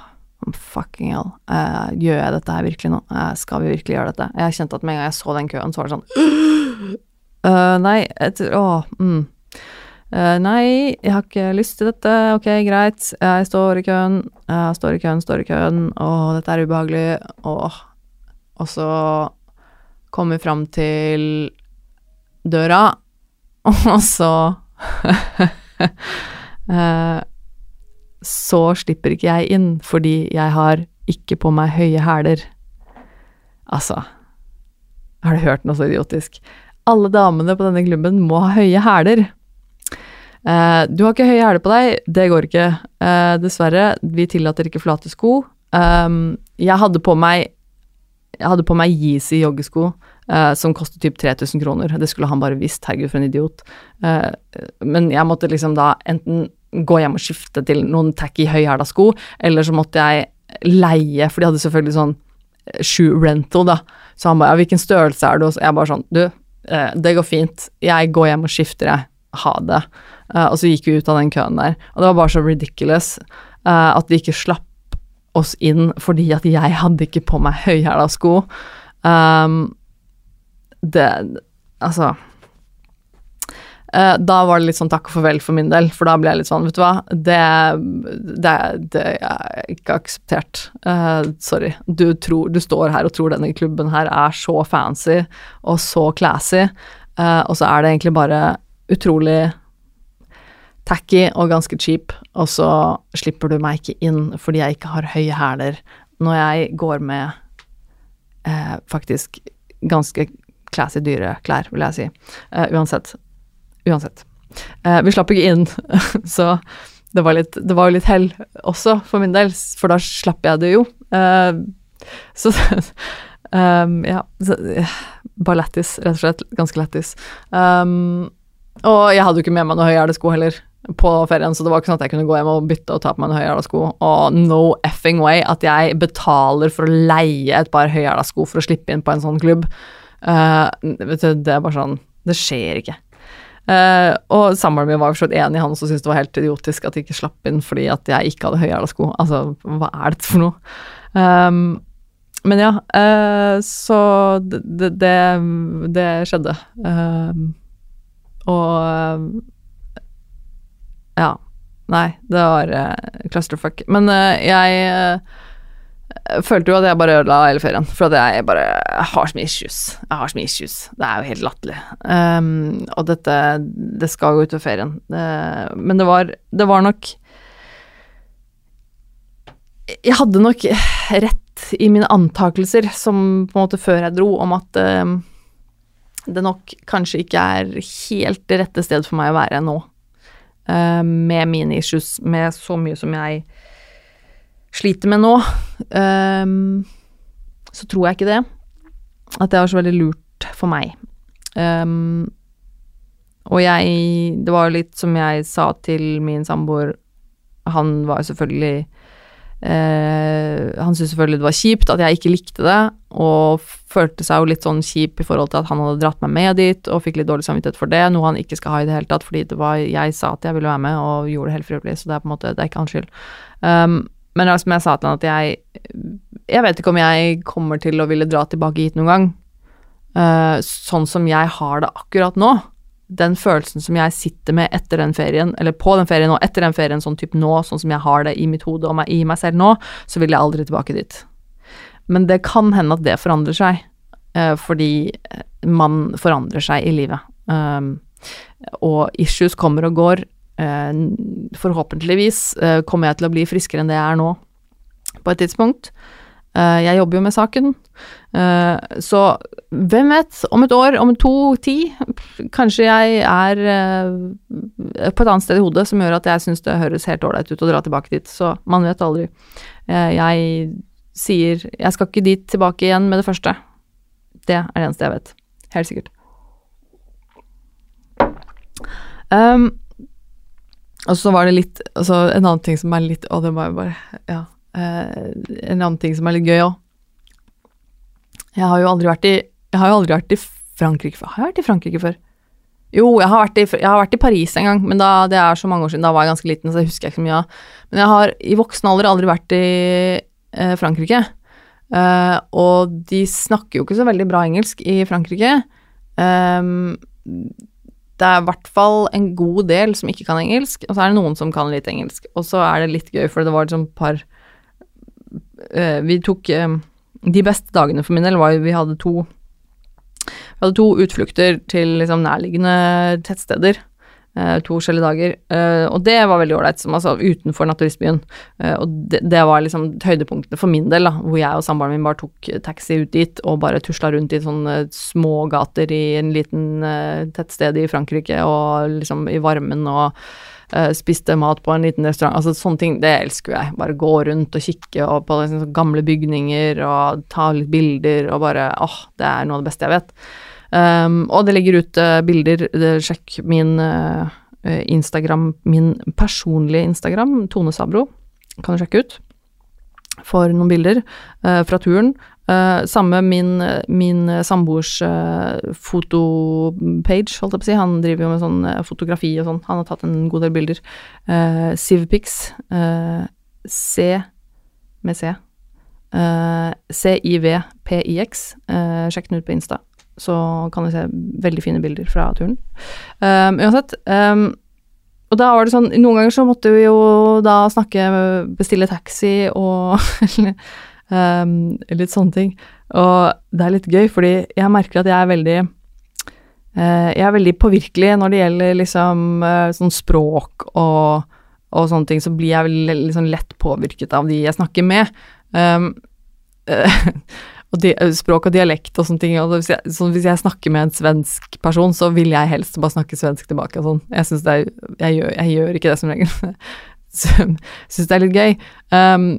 fucking hell, uh, gjør jeg dette her virkelig nå? Uh, skal vi virkelig gjøre dette? Jeg kjente at med en gang jeg så den køen, så var det sånn uh, Nei, etter Å, mm. nei, jeg har ikke lyst til dette. Ok, greit. Jeg står i køen, jeg står i køen, står i køen. Å, dette er ubehagelig. Åh. Og så kommer vi fram til døra, <laughs> og så uh, <laughs> Så slipper ikke jeg inn fordi jeg har ikke på meg høye hæler. Altså Har du hørt noe så idiotisk? Alle damene på denne klubben må ha høye hæler. Uh, du har ikke høye hæler på deg, det går ikke. Uh, dessverre, vi tillater ikke flate sko. Jeg hadde på meg jeg hadde på meg Yeezy joggesko uh, som kostet typ 3000 kroner. Det skulle han bare visst, herregud, for en idiot. Uh, men jeg måtte liksom da enten gå hjem og skifte til noen tacky høyhæla sko, eller så måtte jeg leie, for de hadde selvfølgelig sånn eh, shoe rental, da. Så han bare ja, hvilken størrelse er du? Og jeg bare sånn, du, uh, det går fint, jeg går hjem og skifter, jeg. Ha det. og så gikk vi ut av den køen der. Og det var bare så ridiculous at de ikke slapp oss inn fordi at jeg hadde ikke på meg høyhæla sko. Um, det Altså uh, Da var det litt sånn takk og farvel for min del, for da ble jeg litt sånn, vet du hva, det, det, det er ikke akseptert. Uh, sorry. Du, tror, du står her og tror denne klubben her er så fancy og så classy, uh, og så er det egentlig bare utrolig tacky og ganske cheap, og så slipper du meg ikke inn fordi jeg ikke har høye hæler når jeg går med uh, faktisk ganske classy dyre klær, vil jeg si. Uh, uansett. Uansett. Uh, vi slapp ikke inn, <laughs> så det var, litt, det var jo litt hell også, for min del, for da slapp jeg det jo. Uh, så <laughs> um, ja. Bare lættis, rett og slett. Ganske lættis. Um, og jeg hadde jo ikke med meg noen høyhælesko heller på ferien, så det var ikke sånn at jeg kunne gå hjem og bytte og ta på meg noen høyhæla sko. Og no effing way at jeg betaler for å leie et par høyhæla sko for å slippe inn på en sånn klubb. Uh, vet du, det er bare sånn Det skjer ikke. Uh, og samboeren min var jo så enig, han som syntes det var helt idiotisk at de ikke slapp inn fordi at jeg ikke hadde høyhæla sko. Altså, hva er dette for noe? Um, men ja, uh, så det, det, det skjedde. Um, og ja. Nei, det var clusterfuck. Men jeg følte jo at jeg bare ødela hele ferien, for at jeg bare har så mye issues. Jeg har så mye issues. Det er jo helt latterlig. Um, og dette Det skal gå utover ferien. Uh, men det var, det var nok Jeg hadde nok rett i mine antakelser, som på en måte før jeg dro, om at uh, det nok kanskje ikke er helt det rette sted for meg å være nå. Uh, med mine issues, med så mye som jeg sliter med nå. Um, så tror jeg ikke det. At det var så veldig lurt for meg. Um, og jeg Det var jo litt som jeg sa til min samboer Han var jo selvfølgelig eh, Han syntes selvfølgelig det var kjipt at jeg ikke likte det, og følte seg jo litt sånn kjip i forhold til at han hadde dratt meg med dit, og fikk litt dårlig samvittighet for det, noe han ikke skal ha i det hele tatt, fordi det var jeg sa at jeg ville være med, og gjorde det helt frivillig, så det er på en måte Det er ikke hans skyld. Um, men som jeg sa til han, at jeg Jeg vet ikke om jeg kommer til å ville dra tilbake hit noen gang. Uh, sånn som jeg har det akkurat nå den følelsen som jeg sitter med etter den ferien, eller på den ferien og etter den ferien, sånn type nå, sånn som jeg har det i mitt hode og i meg selv nå, så vil jeg aldri tilbake dit. Men det kan hende at det forandrer seg, uh, fordi man forandrer seg i livet. Um, og issues kommer og går. Eh, forhåpentligvis eh, kommer jeg til å bli friskere enn det jeg er nå, på et tidspunkt. Eh, jeg jobber jo med saken, så hvem vet, om et år, om to, ti, kanskje jeg er på et annet sted i hodet som gjør at jeg syns det høres helt ålreit ut å dra tilbake dit, så man vet aldri. Jeg sier jeg skal ikke dit tilbake igjen med det første. Det er det eneste jeg vet. Helt sikkert. Um, og så var det litt Altså, en annen ting som er litt Å, det var jo bare Ja. Uh, en annen ting som er litt gøy òg. Jeg har jo aldri vært i Jeg har jo aldri vært i Frankrike før. Har jeg vært i Frankrike før? Jo, jeg har, vært i, jeg har vært i Paris en gang, men da, det er så mange år siden. Da var jeg ganske liten, så det husker jeg ikke så mye av. Men jeg har i voksen alder aldri vært i eh, Frankrike. Uh, og de snakker jo ikke så veldig bra engelsk i Frankrike. Um, det er i hvert fall en god del som ikke kan engelsk, og så er det noen som kan litt engelsk. Og så er det litt gøy, for det var liksom par uh, Vi tok uh, De beste dagene for min del var jo vi hadde to Vi hadde to utflukter til liksom nærliggende tettsteder. Uh, to forskjellige dager. Uh, og det var veldig ålreit, altså utenfor naturistbyen. Uh, og det, det, var liksom høydepunktene for min del, da, hvor jeg og samboeren min bare tok taxi ut dit og bare tusla rundt i sånne små gater i en liten tettsted i Frankrike og liksom i varmen og spiste mat på en liten restaurant. Altså sånne ting, det elsker jeg. Bare gå rundt og kikke og på liksom, gamle bygninger og ta litt bilder og bare åh, det er noe av det beste jeg vet. Um, og det ligger ut uh, bilder. sjekk min uh, Instagram, min personlige Instagram, Tone Sabro, kan du sjekke ut. For noen bilder uh, fra turen. samme min, min samboers fotopage, holdt jeg på å si. Han driver jo med sånn fotografi og sånn. Han har tatt en god del bilder. Uh, Civpix. C med C. CIVPIX. sjekk den ut på Insta så kan du se veldig fine bilder fra turen. Um, uansett. Um, og da var det sånn Noen ganger så måtte vi jo da snakke Bestille taxi og <laughs> um, litt sånne ting. Og det er litt gøy, fordi jeg merker at jeg er veldig uh, Jeg er veldig påvirkelig når det gjelder liksom uh, sånn språk og, og sånne ting, så blir jeg veldig liksom lett påvirket av de jeg snakker med. Um, uh, <laughs> og de, språk og dialekt og sånne ting. Og hvis, jeg, så hvis jeg snakker med en svensk person, så vil jeg helst bare snakke svensk tilbake og sånn. Jeg det er jeg gjør, jeg gjør, ikke det som regel. <laughs> syns det er litt gøy. Um,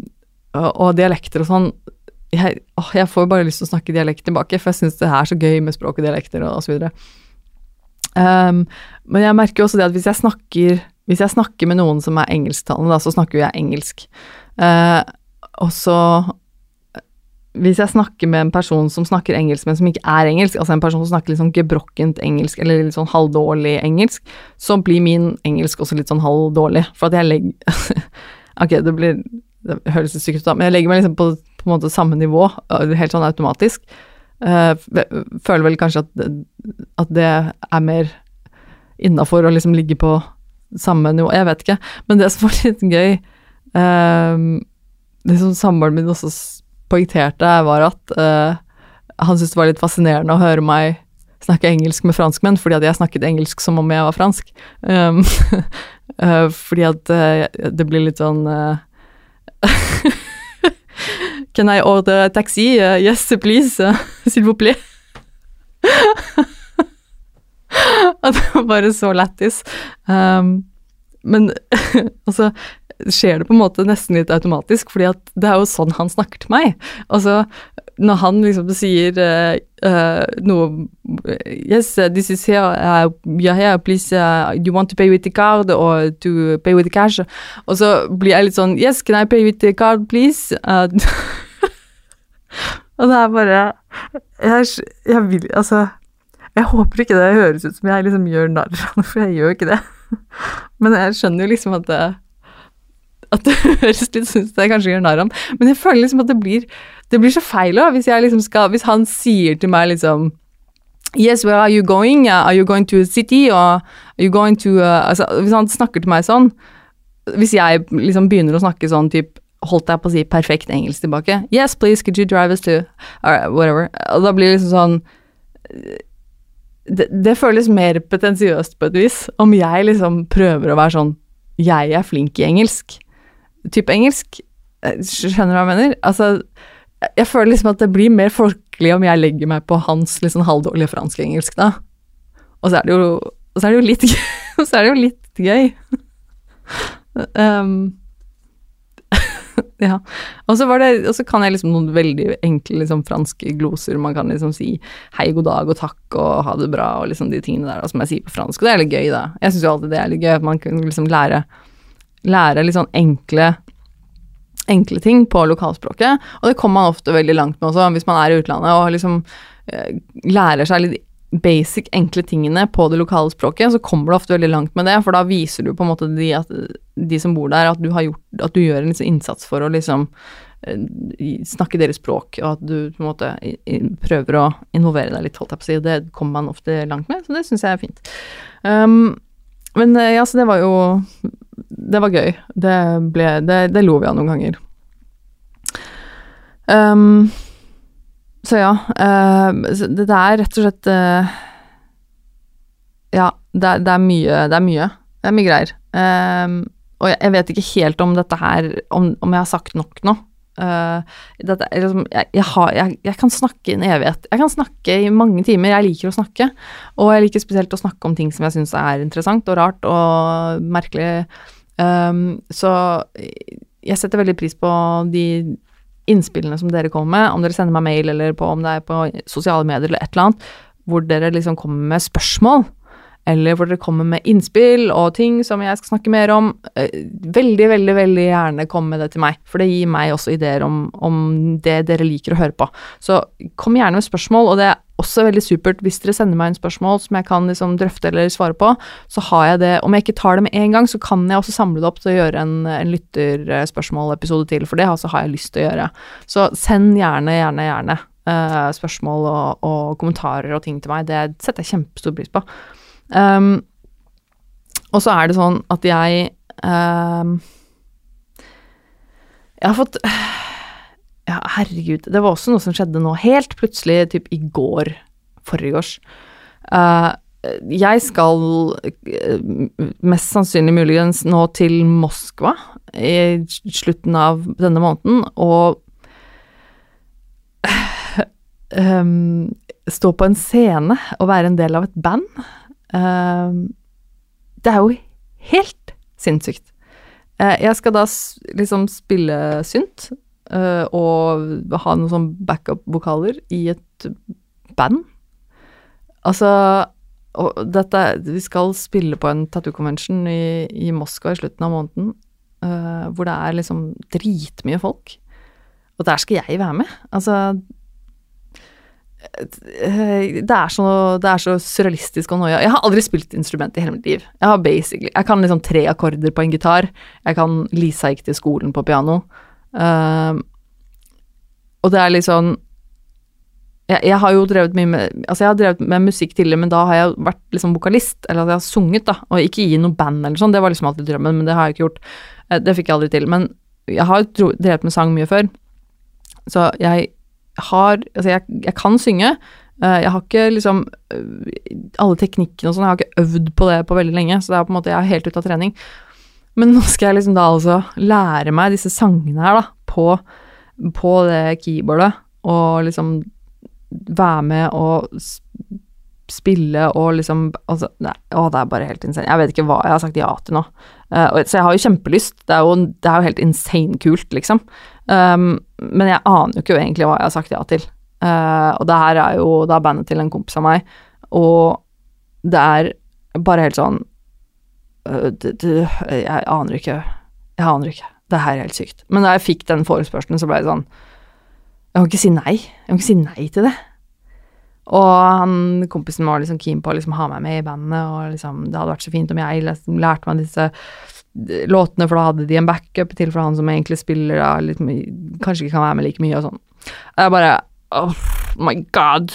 og, og, dialekter og sånn jeg, åh, jeg får bare lyst til å snakke dialekt tilbake, for jeg syns det er så gøy med språk og dialekter og, osv. Um, men jeg merker jo også det at hvis jeg snakker hvis jeg snakker med noen som er engelsktalende, da, så snakker jo jeg engelsk. Uh, og så hvis jeg snakker med en person som snakker engelsk, men som ikke er engelsk, altså en person som snakker litt sånn gebrokkent engelsk eller litt sånn halvdårlig engelsk, så blir min engelsk også litt sånn halvdårlig, for at jeg legger <laughs> Ok, det blir Det høres litt stygt ut, da, men jeg legger meg liksom på, på en måte samme nivå, helt sånn automatisk. Uh, føler vel kanskje at, at det er mer innafor å liksom ligge på samme nivå, jeg vet ikke. Men det som var litt gøy uh, Det som samboeren min også poengterte, var at uh, han syntes det var litt fascinerende å høre meg snakke engelsk med franskmenn, fordi at jeg snakket engelsk som om jeg var fransk. Um, uh, <laughs> fordi at uh, det blir litt sånn <laughs> Can I order a taxi? yes, please. <laughs> S'il vous plaît. At det var bare så lættis. Um, men altså skjer det på en måte nesten litt automatisk, fordi at det er jo sånn han snakker til meg. Altså, når han liksom sier uh, uh, noe Yes, this is here, uh, you're here, please, uh, you want to pay with the card or to pay with the cash? Og så blir jeg litt sånn Yes, can I pay with the card, please? <laughs> Og det er bare jeg, jeg vil Altså, jeg håper ikke det høres ut som jeg liksom gjør narr av for jeg gjør ikke det. <laughs> Men jeg skjønner jo liksom at det at det <laughs> høres litt ut som jeg kanskje gjør narr av Men jeg føler liksom at det blir det blir så feil òg, hvis, liksom hvis han sier til meg liksom Yes, where are you going? Are you going to a city? Or are you going to uh, altså, Hvis han snakker til meg sånn Hvis jeg liksom begynner å snakke sånn type Holdt jeg på å si perfekt engelsk tilbake Yes, please, could you drive us to right, Whatever. Og da blir det liksom sånn det, det føles mer pretensiøst på et vis, om jeg liksom prøver å være sånn Jeg er flink i engelsk. Type engelsk. Eh, skjønner du hva jeg mener? Altså jeg føler liksom at det blir mer folkelig om jeg legger meg på hans liksom halvdårlige fransk-engelsk, da. Og så er det jo, er det jo litt gøy. Så er det jo litt gøy. <laughs> <laughs> um, <laughs> ja. Og så, det, og så kan jeg liksom noen veldig enkle liksom, franske gloser. Man kan liksom si hei, god dag og takk og ha det bra og liksom de tingene der som jeg sier på fransk. Og det er litt gøy, da. Jeg syns jo alltid det er litt gøy at man kan liksom lære, lære litt sånn enkle enkle ting på lokalspråket, og det kommer man ofte veldig langt med også, hvis man er i utlandet og liksom eh, lærer seg litt basic, enkle tingene på det lokale språket, så kommer du ofte veldig langt med det, for da viser du på en måte de, at, de som bor der, at du, gjort, at du gjør en liksom innsats for å liksom eh, snakke deres språk, og at du på en måte prøver å involvere deg litt, holdt jeg på å si, det kommer man ofte langt med, så det syns jeg er fint. Um, men eh, ja, så det var jo det var gøy. Det, ble, det, det lo vi av noen ganger. Um, så ja. Uh, det, er rett og slett uh, Ja, det, det, er mye Det er mye. Det er mye greier. Um, og jeg, jeg, vet ikke helt om dette her Om, om jeg har sagt nok nå. Uh, dette, liksom, jeg, jeg, har, jeg, kan snakke i en evighet. Jeg kan snakke i mange timer. Jeg liker å snakke. Og jeg liker spesielt å snakke om ting som jeg syns er interessant og rart og merkelig. Um, så jeg setter veldig pris på de innspillene som dere kommer med, om dere sender meg mail eller på, om det er på sosiale medier eller et eller annet, hvor dere liksom kommer med spørsmål, eller hvor dere kommer med innspill og ting som jeg skal snakke mer om. Eh, veldig, veldig, veldig gjerne kom med det til meg, for det gir meg også ideer om, om det dere liker å høre på. Så kom gjerne med spørsmål, og det er også veldig supert hvis dere sender meg en spørsmål som jeg kan liksom drøfte eller svare på, så har jeg det Om jeg ikke tar det med en gang, så kan jeg også samle det opp til å gjøre en, en lytterspørsmålepisode til, for det altså har jeg lyst til å gjøre. Så send gjerne, gjerne, gjerne uh, spørsmål og, og, kommentarer og ting til meg. Det setter jeg kjempestor pris på. Um, og så er det sånn at jeg um, Jeg har fått ja, herregud. Det var også noe som skjedde nå, helt plutselig, typ i går. Forgårs. Uh, jeg skal uh, mest sannsynlig muligens nå til Moskva i slutten av denne måneden, og um, stå på en scene og være en del av et band. Uh, det er jo helt sinnssykt. Uh, jeg skal da liksom spille synt, Uh, og ha noen sånn backup-vokaler i et band. Altså dette Vi skal spille på en tattoo convention i, i Moskva i slutten av måneden, uh, hvor det er liksom dritmye folk. Og der skal jeg være med. Altså eh, det er, så, det er så surrealistisk og noia. Jeg har aldri spilt instrument i hele mitt liv. Jeg har basically Jeg kan liksom tre akkorder på en gitar. Jeg kan Lisa gikk til skolen på piano. Uh, og det er sånn jeg, jeg, har jo drevet mye med Altså, jeg har drevet med musikk tidligere, men da har jeg vært liksom vokalist, eller at jeg har sunget, da, og ikke i noe band eller sånn. Det var liksom alltid drømmen, men det har jeg ikke gjort. Uh, det fikk jeg aldri til. Men jeg har jo drevet med sang mye før, så jeg har Altså, jeg, jeg kan synge. Uh, jeg har ikke liksom alle teknikkene og sånn, jeg har ikke øvd på det på veldig lenge, så det er på en måte jeg er helt ute av trening. Men nå skal jeg liksom da altså lære meg disse sangene her, da, på, på det keyboardet, og liksom være med og spille og liksom altså, nei, Å, det er bare helt insane. Jeg vet ikke hva jeg har sagt ja til nå. Uh, så jeg har jo kjempelyst. Det er jo, det er jo helt insane kult, liksom. Um, men jeg aner jo ikke egentlig hva jeg har sagt ja til. Uh, og det her er jo da bandet til en kompis av meg, og det er bare helt sånn uh, Jeg aner ikke. Jeg aner ikke. Det her er helt sykt. Men da jeg fikk den forespørselen, så ble det sånn Jeg kan ikke si nei. Jeg kan ikke si nei til det. Og han, kompisen var liksom keen på å liksom ha meg med i bandet, og liksom, det hadde vært så fint om jeg lærte meg disse låtene, for da hadde de en backup til for han som egentlig spiller da, litt, kanskje ikke kan være med like mye og sånn. Jeg bare Oh my god.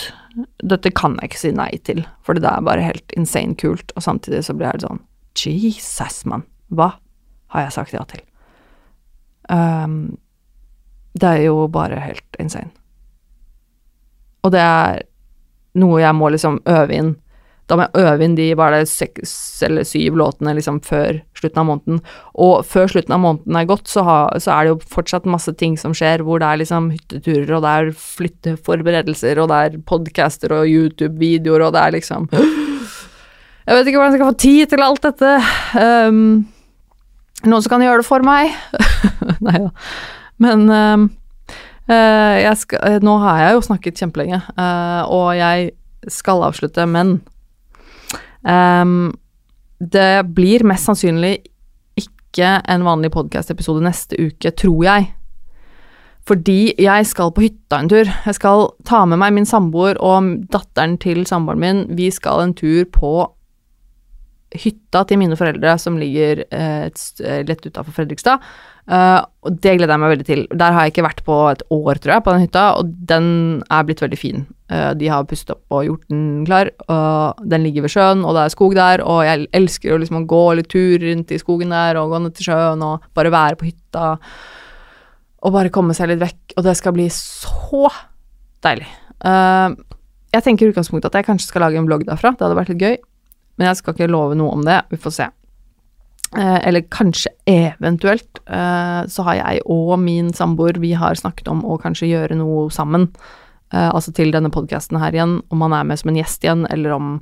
Dette kan jeg ikke si nei til, for det er bare helt insane kult, og samtidig så blir jeg sånn Jesus, mann. Hva har jeg sagt ja til? Um, det er jo bare helt insane. Og det er noe jeg må liksom øve inn. Da må jeg øve inn de bare seks eller syv låtene liksom før slutten av måneden. Og før slutten av måneden er gått, så, ha, så, er det jo fortsatt masse ting som skjer, hvor det er liksom hytteturer, og det er flytteforberedelser, og det er podcaster og YouTube-videoer, og det er liksom <gasps> Jeg vet ikke hvordan jeg skal få tid til alt dette. Um, noen som kan gjøre det for meg? <laughs> Nei da. Men um, skal, nå har jeg jo snakket kjempelenge, uh, og jeg skal avslutte, men um, det blir mest sannsynlig ikke en vanlig podkast-episode neste uke, tror jeg. Fordi jeg skal på hytta en tur. Jeg skal ta med meg min samboer og datteren til samboeren min. Vi skal en tur på hytta til mine foreldre, som ligger eh, lett utafor Fredrikstad. Uh, og det gleder jeg meg veldig til. Der har jeg ikke vært på et år, tror jeg, på den hytta, og den er blitt veldig fin. De har pustet opp og gjort den klar. og den ligger ved sjøen, og det er skog der, og jeg elsker å liksom gå litt tur rundt i skogen der, og gå ned til sjøen, og bare være på hytta. Og bare komme seg litt vekk, og det skal bli så deilig. Jeg tenker i utgangspunktet at jeg kanskje skal lage en vlogg derfra, det hadde vært litt gøy. Men jeg skal ikke love noe om det, vi får se. Eh, eller kanskje eventuelt eh, så har jeg og min samboer, vi har snakket om å kanskje gjøre noe sammen. Eh, altså til denne podkasten her igjen, om han er med som en gjest igjen, eller om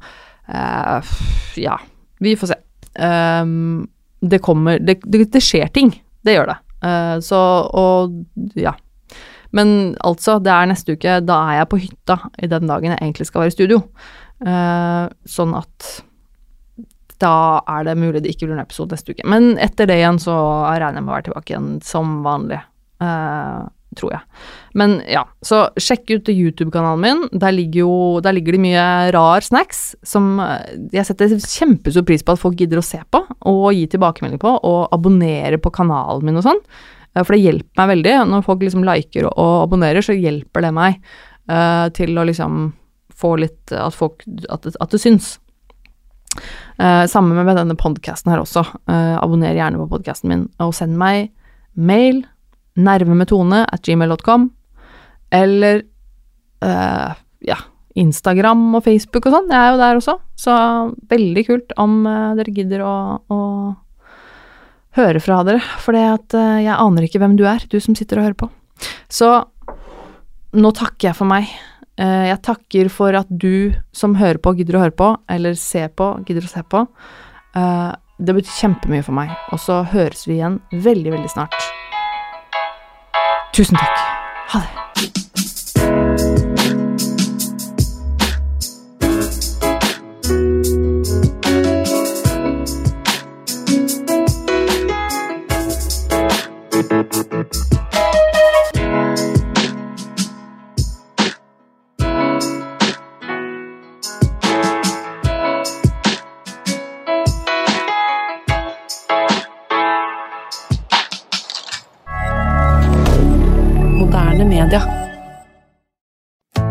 eh, Ja, vi får se. Ehm, det kommer det, det, det, skjer ting. Det gjør det. Eh, så og ja. Men altså, det er neste uke. Da er jeg på hytta i den dagen jeg egentlig skal være i studio. Eh, sånn at da er det mulig det ikke blir en episode neste uke. Men etter det igjen så regner jeg med å være tilbake igjen som vanlig. Uh, tror jeg. Men ja, så sjekk ut YouTube-kanalen min. Der ligger jo der ligger det mye rar snacks som eh, jeg setter kjempestor pris på at folk gidder å se på og gi tilbakemelding på, og abonnere på kanalen min og sånn. Uh, for det hjelper meg veldig. Når folk liksom liker og abonnerer, så hjelper det meg uh, til å liksom få litt At folk At, at det syns. Uh, samme med denne podkasten her også. Uh, abonner gjerne på podkasten min, og send meg mail nervemetone at gmail.com, eller uh, ja, Instagram og Facebook og sånn. Jeg er jo der også, så veldig kult om dere gidder å, å, høre fra dere, for jeg aner ikke hvem du er, du som sitter og hører på. Så nå takker jeg for meg. Eh, jeg takker for at du som hører på, gidder å høre på, eller ser på, gidder å se på. Eh, det betyr kjempemye for meg. Og så høres vi igjen veldig, veldig snart. Tusen takk. Ha det.